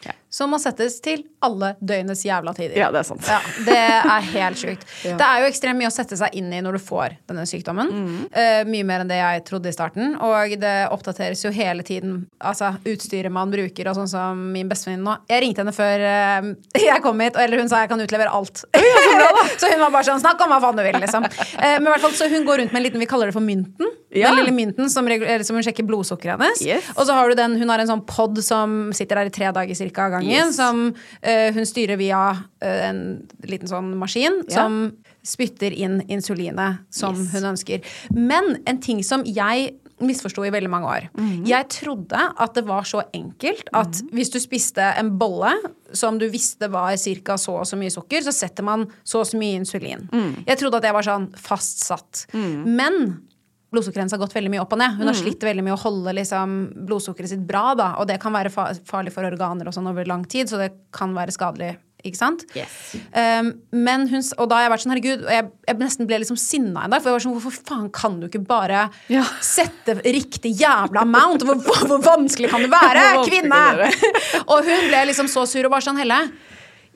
Ja. Som må settes til alle døgnets jævla tider. ja, det er sant. Ja, det er helt sjukt. Det er jo ekstremt mye å sette seg inn i når du får denne sykdommen. Eh, mye mer enn det jeg trodde i starten. Og det oppdateres jo hele tiden. Altså utstyret man bruker, og sånn som min bestevenninne nå. Jeg ringte henne før uh, jeg kom hit, eller hun sa jeg kan utlevere alt. så hun var bare sånn snakk om hva faen du vil, liksom. Uh, men i hvert fall, så hun går rundt med en liten, vi kaller det for mynten. Ja. Den lille mynten som, som hun sjekker blodsukkeret hennes. Yes. Og så har du den, hun har en sånn pod som sitter der i tre dager cirka av gangen, Yes. som uh, hun styrer via uh, en liten sånn maskin Ja. som spytter inn insulinet som Yes. hun ønsker. Men en ting som jeg misforsto i veldig mange år. Mm. Jeg trodde at det var så enkelt at hvis du spiste en bolle som du visste var ca. så og så mye sukker, så setter man så og så mye insulin. Mm. Jeg trodde at det var sånn fastsatt. Men blodsukkeret hennes har gått veldig mye opp og ned. Mm. Hun har slitt veldig med å holde liksom, blodsukkeret sitt bra, da, og det kan være farlig for organer og sånn over lang tid, så det kan være skadelig. Ikke sant? Yes. Um, men hun, og da har jeg vært sånn, herregud, og jeg, jeg nesten ble liksom sinna en dag. For jeg var sånn, hvorfor faen kan du ikke bare Ja. sette riktig jævla amount? Hvor, hvor, hvor vanskelig kan det være, kvinne? og hun ble liksom så sur og bare sånn, Helle.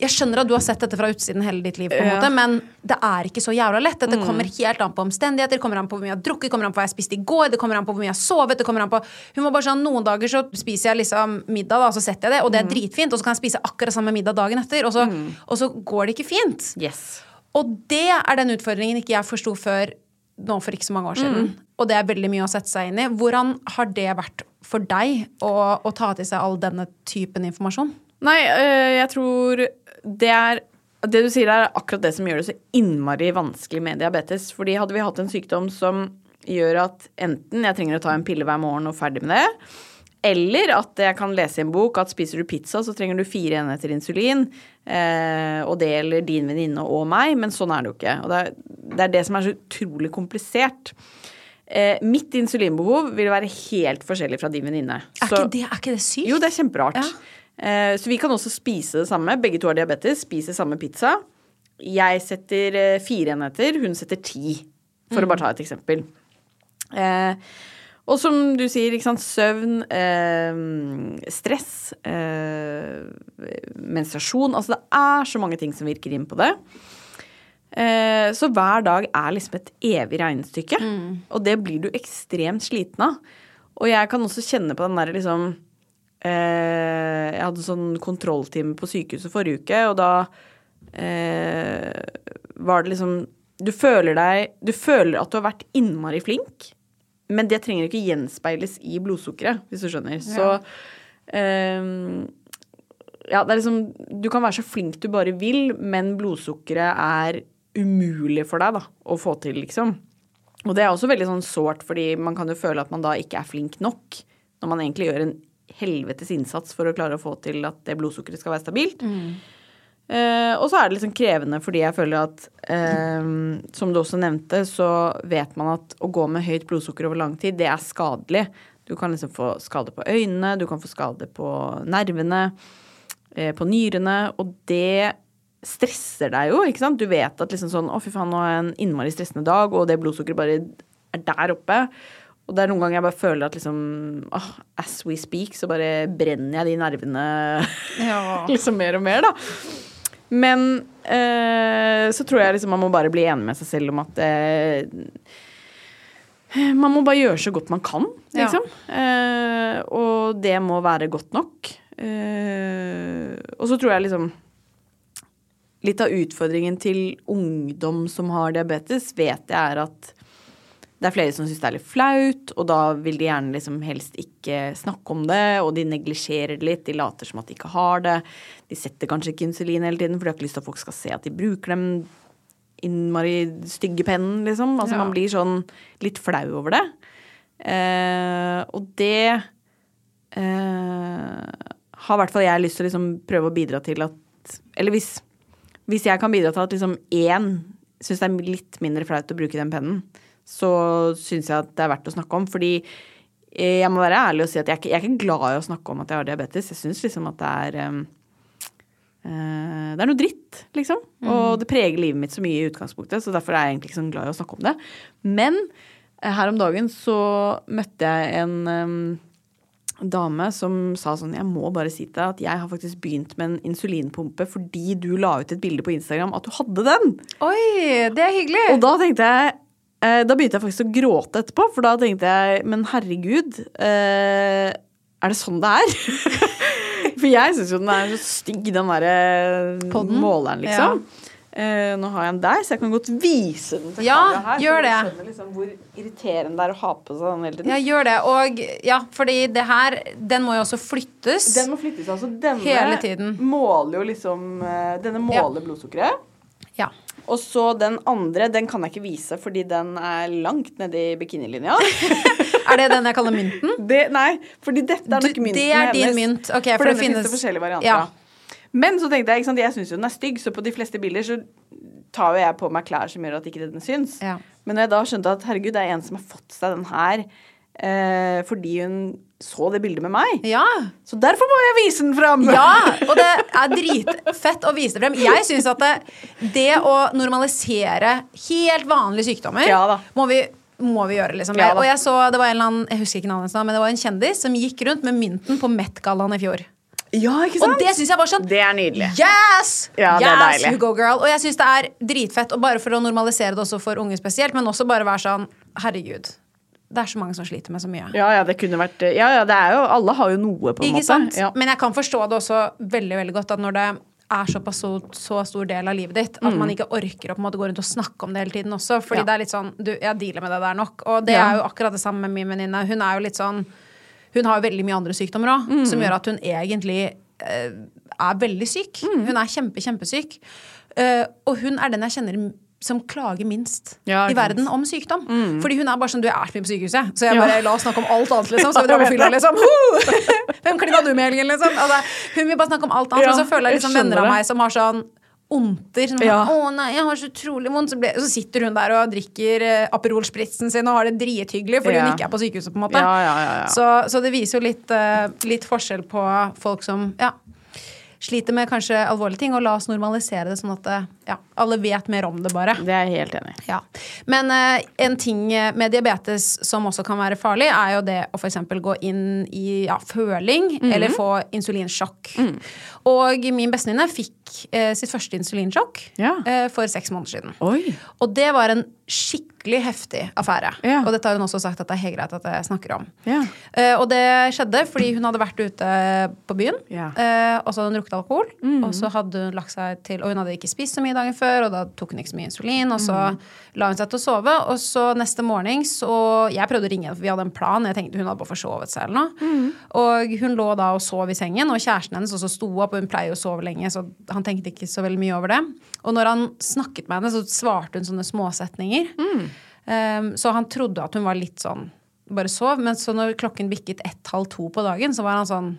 Jeg skjønner at du har sett dette fra utsiden hele ditt liv, på en måte, men det er ikke så jævla lett. Dette kommer helt an på omstendigheter, det kommer an på hvor mye jeg har drukket, det kommer an på hva jeg spiste i går, det kommer an på hvor mye jeg har sovet. det kommer an på... Hun var bare sånn, Noen dager så spiser jeg liksom middag, da, og så setter jeg det, og det er dritfint. Og så kan jeg spise akkurat samme middag dagen etter, og så, og så går det ikke fint. Yes. Og det er den utfordringen ikke jeg forsto før nå for ikke så mange år siden. Og det er veldig mye å sette seg inn i. Hvordan har det vært for deg å, å ta til seg all denne typen informasjon? Nei, øh, jeg tror det er Det du sier er akkurat det som gjør det så innmari vanskelig med diabetes. Fordi hadde vi hatt en sykdom som gjør at enten jeg trenger å ta en pille hver morgen og ferdig med det, eller at jeg kan lese i en bok at spiser du pizza, så trenger du fire enheter insulin. Eh, og det gjelder din venninne og meg, men sånn er det jo ikke. Og det er, det er det som er så utrolig komplisert. Eh, mitt insulinbehov vil være helt forskjellig fra din venninne. Er, er ikke det sykt? jo, det er kjemperart. Ja. Eh, så vi kan også spise det samme. Begge to har diabetes, spiser samme pizza. Jeg setter eh, fire enheter, hun setter ti, for å bare ta et eksempel. Eh, og som du sier, søvn, eh, stress, eh, menstruasjon Altså det er så mange ting som virker inn på det. Eh, så hver dag er liksom et evig regnestykke. Og det blir du ekstremt sliten av. Og jeg kan også kjenne på den derre liksom eh, Jeg hadde sånn kontrolltime på sykehuset forrige uke, og da eh, var det liksom Du føler deg Du føler at du har vært innmari flink, men det trenger ikke gjenspeiles i blodsukkeret, hvis du skjønner. Så eh, ja, det er liksom Du kan være så flink du bare vil, men blodsukkeret er umulig for deg da, å få til, liksom. Og det er også veldig sånn sårt, fordi man kan jo føle at man da ikke er flink nok, når man egentlig gjør en helvetes innsats for å klare å få til at det blodsukkeret skal være stabilt. Eh, og så er det liksom krevende fordi jeg føler at uh, Som du også nevnte, så vet man at å gå med høyt blodsukker over lang tid, det er skadelig. Du kan liksom få skade på øynene, du kan få skade på nervene, uh, på nyrene, og det stresser deg jo, ikke sant. Du vet at liksom sånn Å, fy faen, nå har jeg en innmari stressende dag, og det blodsukkeret bare er der oppe. Og det er noen ganger jeg bare føler at liksom oh, As we speak, så bare brenner jeg de nervene liksom mer og mer, da. Men eh, så tror jeg liksom man må bare bli enig med seg selv om at eh, Man må bare gjøre så godt man kan, Ja. liksom. Eh, og det må være godt nok. Eh, og så tror jeg liksom Litt av utfordringen til ungdom som har diabetes, vet jeg er at det er flere som syns det er litt flaut, og da vil de gjerne liksom helst ikke snakke om det, og de neglisjerer det litt, de later som at de ikke har det. De setter kanskje ikke insulin hele tiden, for de har ikke lyst til at folk skal se at de bruker dem innmari stygge pennen, liksom. Altså Ja. man blir sånn litt flau over det. Eh, og det eh, har i hvert fall jeg lyst til å liksom prøve å bidra til at Eller hvis, hvis jeg kan bidra til at liksom én syns det er litt mindre flaut å bruke den pennen, så syns jeg at det er verdt å snakke om. Fordi eh, jeg må være ærlig og si at jeg ikke, jeg er ikke glad i å snakke om at jeg har diabetes. Jeg syns liksom at det er eh, eh, Det er noe dritt, liksom. Og det preger livet mitt så mye i utgangspunktet, så derfor er jeg egentlig ikke så glad i å snakke om det. Men her om dagen så møtte jeg en dame som sa sånn Jeg må bare si til deg at jeg har faktisk begynt med en insulinpumpe fordi du la ut et bilde på Instagram at du hadde den. Oi, det er hyggelig! Og da tenkte jeg eh, Da begynte jeg faktisk å gråte etterpå, for da tenkte jeg Men herregud, eh, er det sånn det er? for jeg syns jo den er så stygg, den derre Podden? måleren, liksom. Eh, nå har jeg den der, så jeg kan godt vise den til Ja, her. gjør så det. skjønner liksom hvor irriterende det er å ha på seg den hele tiden. Ja, gjør det. Og ja, fordi det her Den må jo også flyttes. Den må flyttes. altså Denne Hele tiden. måler jo liksom eh, Denne måler blodsukkeret. Ja. Og så den andre, den kan jeg ikke vise fordi den er langt nedi bikinilinja. Er det den jeg kaller mynten? Det, nei, fordi dette er nok mynten mynten det er din hennes. mynt. Ok, for for det denne finnes det finnes- forskjellige varianter Ja. Men så tenkte jeg, ikke sant, jeg syns jo den er stygg, så på de fleste bilder så tar jo jeg på meg klær som gjør at ikke den syns. Ja. Men når jeg da skjønte at herregud, det er en som har fått seg den her eh, fordi hun så det bildet med meg, Ja. så derfor må jeg vise den fram! Ja, og det er dritfett å vise det frem. Jeg syns at det, det å normalisere helt vanlige sykdommer Ja må vi må vi gjøre, liksom. Ja og jeg så, det var en eller annen, jeg husker ikke navnet men det var en kjendis som gikk rundt med mynten på Met-gallaen i fjor. Ja, ikke sant? Og det syns jeg var sånn Det er nydelig. Yes! Ja, det er yes, you go girl. Og jeg syns det er dritfett, og bare for å normalisere det også for unge spesielt, men også bare være sånn Herregud. Det er så mange som sliter med så mye. Ja, ja, det kunne vært Ja, ja, det er jo Alle har jo noe, på en Ikke måte. sant? Ja. Men jeg kan forstå det også veldig veldig godt at når det er såpass så, så stor del av livet ditt Mm. at man ikke orker å på en måte gå rundt og snakke om det hele tiden også. Fordi Ja. det er litt sånn du, Jeg dealer med det der nok. Og det Ja. er jo akkurat det samme med min venninne. Hun er jo litt sånn Hun har jo veldig mye andre sykdommer òg, Mm. som gjør at hun egentlig eh, er veldig syk. Mm. Hun er kjempe, kjempesyk. Uh, og hun er den jeg kjenner som klager minst Ja, i verden om sykdom. Fordi hun er bare sånn Du er så mye på sykehuset, så jeg Ja. bare la oss snakke om alt annet, liksom. Så vi drar på fylla, liksom. Hvem klina du med i helgen, liksom? Altså, hun vil bare snakke om alt annet. Ja, og så føler jeg jeg liksom venner av meg som har sånn Ondter. Som Ja. sånn, 'Å nei, jeg har så utrolig vondt.' Så, ble, så sitter hun der og drikker eh, Aperol Spritzen sin og har det drithyggelig fordi Ja. hun ikke er på sykehuset. på en måte Ja. Så, så det viser jo litt, eh, litt forskjell på folk som ja, sliter med kanskje alvorlige ting, og la oss normalisere det sånn at eh, ja, alle vet mer om det, bare. Det er jeg helt enig i. Ja. Men uh, en ting med diabetes som også kan være farlig, er jo det å f.eks. gå inn i ja, føling Mhm. eller få insulinsjokk. Mm. Og min bestevenninne fikk uh, sitt første insulinsjokk Ja. uh, for seks måneder siden. Oi. Og det var en skikkelig heftig affære. Ja. Og dette har hun også sagt at det er helt greit at jeg snakker om. Ja. Uh, og det skjedde fordi hun hadde vært ute på byen, Ja. Mm. eh, og så hadde hun drukket alkohol. Og så hadde hun lagt seg til Og hun hadde ikke spist så mye dagen før, og da tok hun ikke så mye insulin. Og så Mm. la hun seg til å sove, og så neste morgen så Jeg prøvde å ringe henne, for vi hadde en plan. Jeg tenkte hun hadde bare forsovet seg eller noe. Mm. Og hun lå da og sov i sengen, og kjæresten hennes også sto opp, og hun pleier å sove lenge, så han tenkte ikke så veldig mye over det. Og når han snakket med henne, så svarte hun sånne småsetninger. Mm. Um, så han trodde at hun var litt sånn bare sov. Men så når klokken bikket ett-halv to på dagen, så var han sånn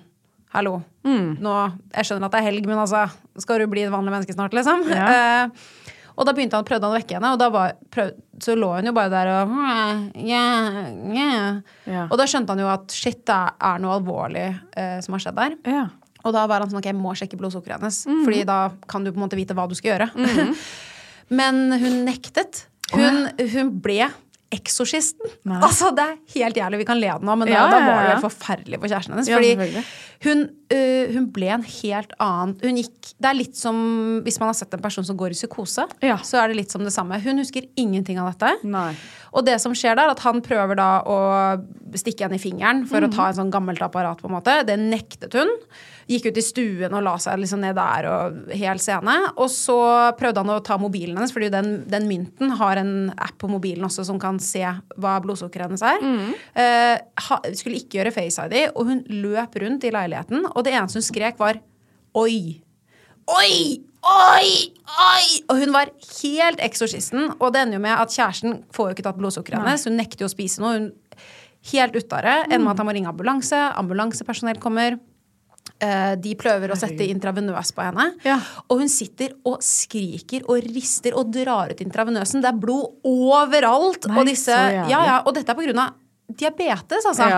Hallo. Mm. Nå, jeg skjønner at det er helg, men altså, skal du bli et vanlig menneske snart, liksom? Ja. Uh, og da begynte han, prøvde han å vekke henne, og da var, prøv, så lå hun jo bare der og yeah, yeah. Ja. Og da skjønte han jo at shit, det er noe alvorlig uh, som har skjedd der. Ja. Og da var han sånn ok, jeg må sjekke blodsukkeret hennes, Mhm. Fordi da kan du på en måte vite hva du skal gjøre. Men hun nektet. Hun, hun ble eksorsisten. Altså, det er helt jævlig. Vi kan le av det nå, men da, Ja, ja, ja, var det helt forferdelig for kjæresten hennes. Ja, fordi. Hun, øh, hun ble en helt annen hun gikk, Det er litt som hvis man har sett en person som går i psykose. Ja. Så er det litt som det samme. Hun husker ingenting av dette. Nei. Og det som skjer der, at han prøver da å stikke henne i fingeren for Mhm. å ta en sånn gammelt apparat, på en måte. Det nektet hun. Gikk ut i stuen og la seg liksom ned der og hel scene. Og så prøvde han å ta mobilen hennes, fordi den, den mynten har en app på mobilen også som kan se hva blodsukkeret hennes er. Mhm. Eh, ha, skulle ikke gjøre Face ID, og hun løp rundt i leiligheten, og det eneste hun skrek, var oi. Oi! Oi! Oi! Og hun var helt eksorsisten. Og det ender jo med at kjæresten får jo ikke tatt blodsukkeret hennes. Hun nekter jo å spise noe. Hun helt ute av det. Ender med at han må ringe ambulanse. Ambulansepersonell kommer. Eh, De prøver å sette intravenøs på henne. Ja. Og hun sitter og skriker og rister og drar ut intravenøsen. Det er blod overalt. Nei, og, disse, ja, ja, og dette er på grunn av diabetes, altså.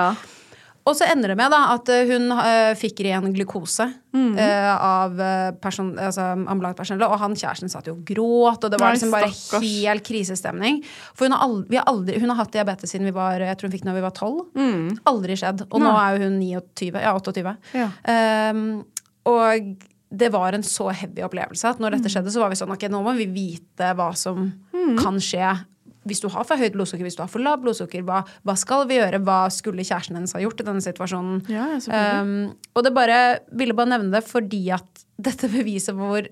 Og så ender det med da, at eh, hun uh, fikk ren glukose Mm. uh, av person, altså. Og han kjæresten satt jo og gråt, og det var Nei, liksom bare stakkars. helt krisestemning. For hun har, aldri, vi har, aldri, hun har hatt diabetes siden vi var jeg tror hun fikk når vi var 12. Aldri skjedd. Og nå Mm. Er jo hun 29, ja, 28. Ja. Um, og det var en så heavy opplevelse at når Mm. dette skjedde, så var vi sånn ok, nå må vi vite hva som kan skje. Hvis du har for høyt blodsukker, hvis du har for lavt blodsukker, hva, hva skal vi gjøre? Hva skulle kjæresten hennes ha gjort i denne situasjonen? Ja, um, og det bare, ville bare nevne det fordi at dette beviser hvor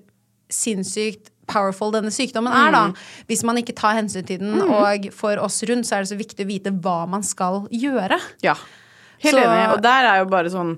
sinnssykt powerful denne sykdommen er, da. Hvis man ikke tar hensyn til den. Og for oss rundt så er det så viktig å vite hva man skal gjøre. Ja. Helt Så- enig. Og der er jo bare sånn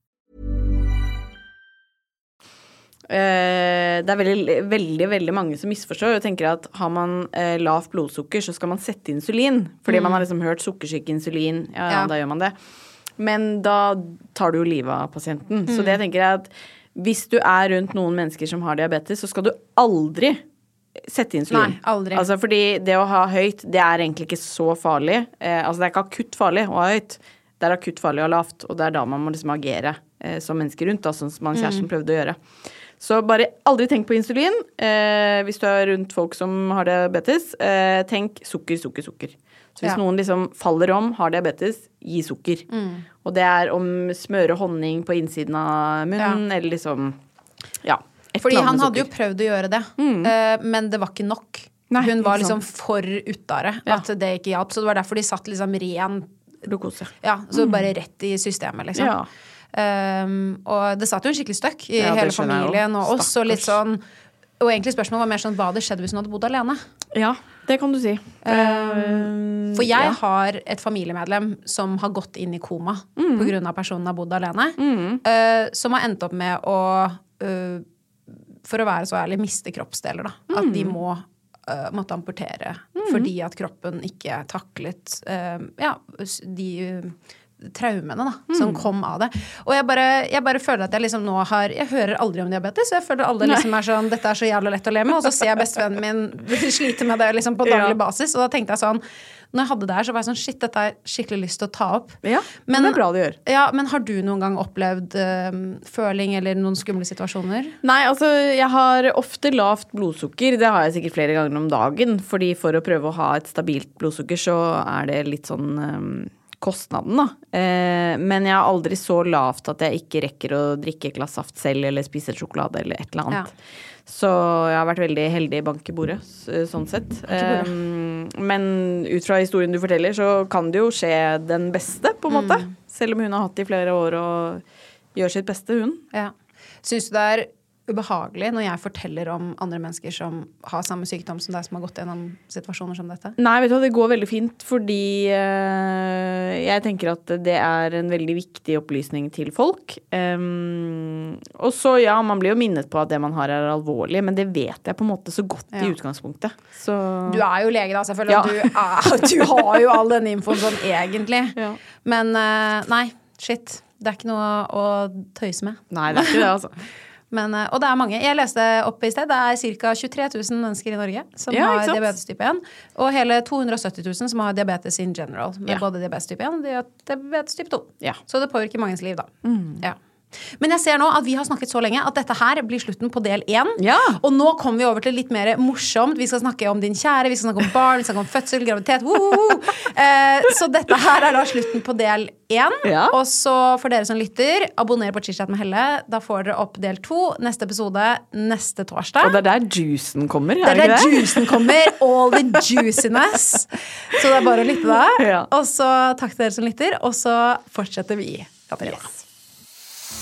det er veldig, veldig veldig mange som misforstår og tenker at har man eh, lavt blodsukker, så skal man sette insulin. Fordi man har liksom hørt sukkersyke, insulin, ja, ja, da gjør man det. Men da tar du jo livet av pasienten. Så det tenker jeg at hvis du er rundt noen mennesker som har diabetes, så skal du aldri sette insulin. Nei, aldri. Altså fordi det å ha høyt, det er egentlig ikke så farlig. Eh, altså det er ikke akutt farlig å ha høyt. Det er akutt farlig å ha lavt, og det er da man må liksom agere eh, som mennesker rundt, da, sånn som han kjæresten Mm. prøvde å gjøre. Så bare aldri tenk på insulin eh, hvis du er rundt folk som har diabetes. Eh, tenk sukker, sukker, sukker. Så hvis Ja. noen liksom faller om, har diabetes, gi sukker. Mm. Og det er om smøre honning på innsiden av munnen, eller liksom Ja. et Fordi han hadde jo prøvd å gjøre det, eh, men det var ikke nok. Nei, Hun var liksom for utare Ja. at det ikke hjalp. Så det var derfor de satt liksom ren Glukose. Ja, så bare rett i systemet, liksom. Ja. Um, og det satt jo en skikkelig støkk i Ja, hele familien, og oss, og litt sånn Og egentlig spørsmålet var mer sånn hva hadde skjedd hvis hun hadde bodd alene? Ja, det kan du si. Um, For jeg ja. har et familiemedlem som har gått inn i koma Mm. av personen har bodd alene. uh, som har endt opp med å, uh, for å være så ærlig, miste kroppsdeler. Da. At Mm. de må uh, måtte amputere fordi at kroppen ikke taklet uh, ja, de uh, traumene da, Mm. som kom av det. Og jeg bare, jeg bare føler at jeg liksom nå har Jeg hører aldri om diabetes. Jeg føler alle liksom er sånn Dette er så jævla lett å leve med. Og så ser jeg bestevennen min slite med det liksom på daglig Ja. basis. Og da tenkte jeg sånn Når jeg hadde det her, så var jeg sånn Shit, dette har jeg skikkelig lyst til å ta opp. Ja, men, det er bra du gjør. Ja, men har du noen gang opplevd øh, føling eller noen skumle situasjoner? Nei, altså jeg har ofte lavt blodsukker. Det har jeg sikkert flere ganger om dagen. Fordi for å prøve å ha et stabilt blodsukker, så er det litt sånn eh, kostnaden, da. Eh, men jeg har aldri så lavt at jeg ikke rekker å drikke et glass saft selv eller spise sjokolade eller et eller annet. Så jeg har vært veldig heldig i bank i bordet, sånn sett. Eh, men ut fra historien du forteller, så kan det jo skje den beste, på en måte. Selv om hun har hatt det i flere år og gjør sitt beste, hun. Ja. Syns du det er ubehagelig når jeg forteller om andre mennesker som har samme sykdom som deg, som har gått gjennom situasjoner som dette? Nei, vet du hva, det går veldig fint fordi øh, jeg tenker at det er en veldig viktig opplysning til folk. Um, og så, ja, man blir jo minnet på at det man har er alvorlig, men det vet jeg på en måte så godt Ja. i utgangspunktet. Så Du er jo lege, da, selvfølgelig. Ja. du, er, du har jo all den infoen sånn egentlig. Ja. Men øh, nei, shit. Det er ikke noe å tøyse med. Nei, det er ikke det, altså. Men, eh, og det er mange. Jeg leste opp i sted, det er ca. 23 000 mennesker i Norge som Ja, har diabetes type 1. Og hele 270 000 som har diabetes in general. Med Ja. både diabetes type 1 og diabetes type 2. Ja. Så det påvirker manges liv, da. Ja. Men jeg ser nå at vi har snakket så lenge at dette her blir slutten på del én. Ja. Og nå kommer vi over til litt mer morsomt. Vi skal snakke om din kjære, vi skal snakke om barn, vi skal snakke om fødsel, graviditet. Eh, så dette her er da slutten på del én. Ja. Og så for dere som lytter, abonner på Chitchat med Helle. Da får dere opp del to. Neste episode neste torsdag. Og det er der juicen kommer, er det, det der juicen kommer. All the juiciness. Så det er bare å lytte da. Ja. Og så takk til dere som lytter, og så fortsetter vi. Katarina.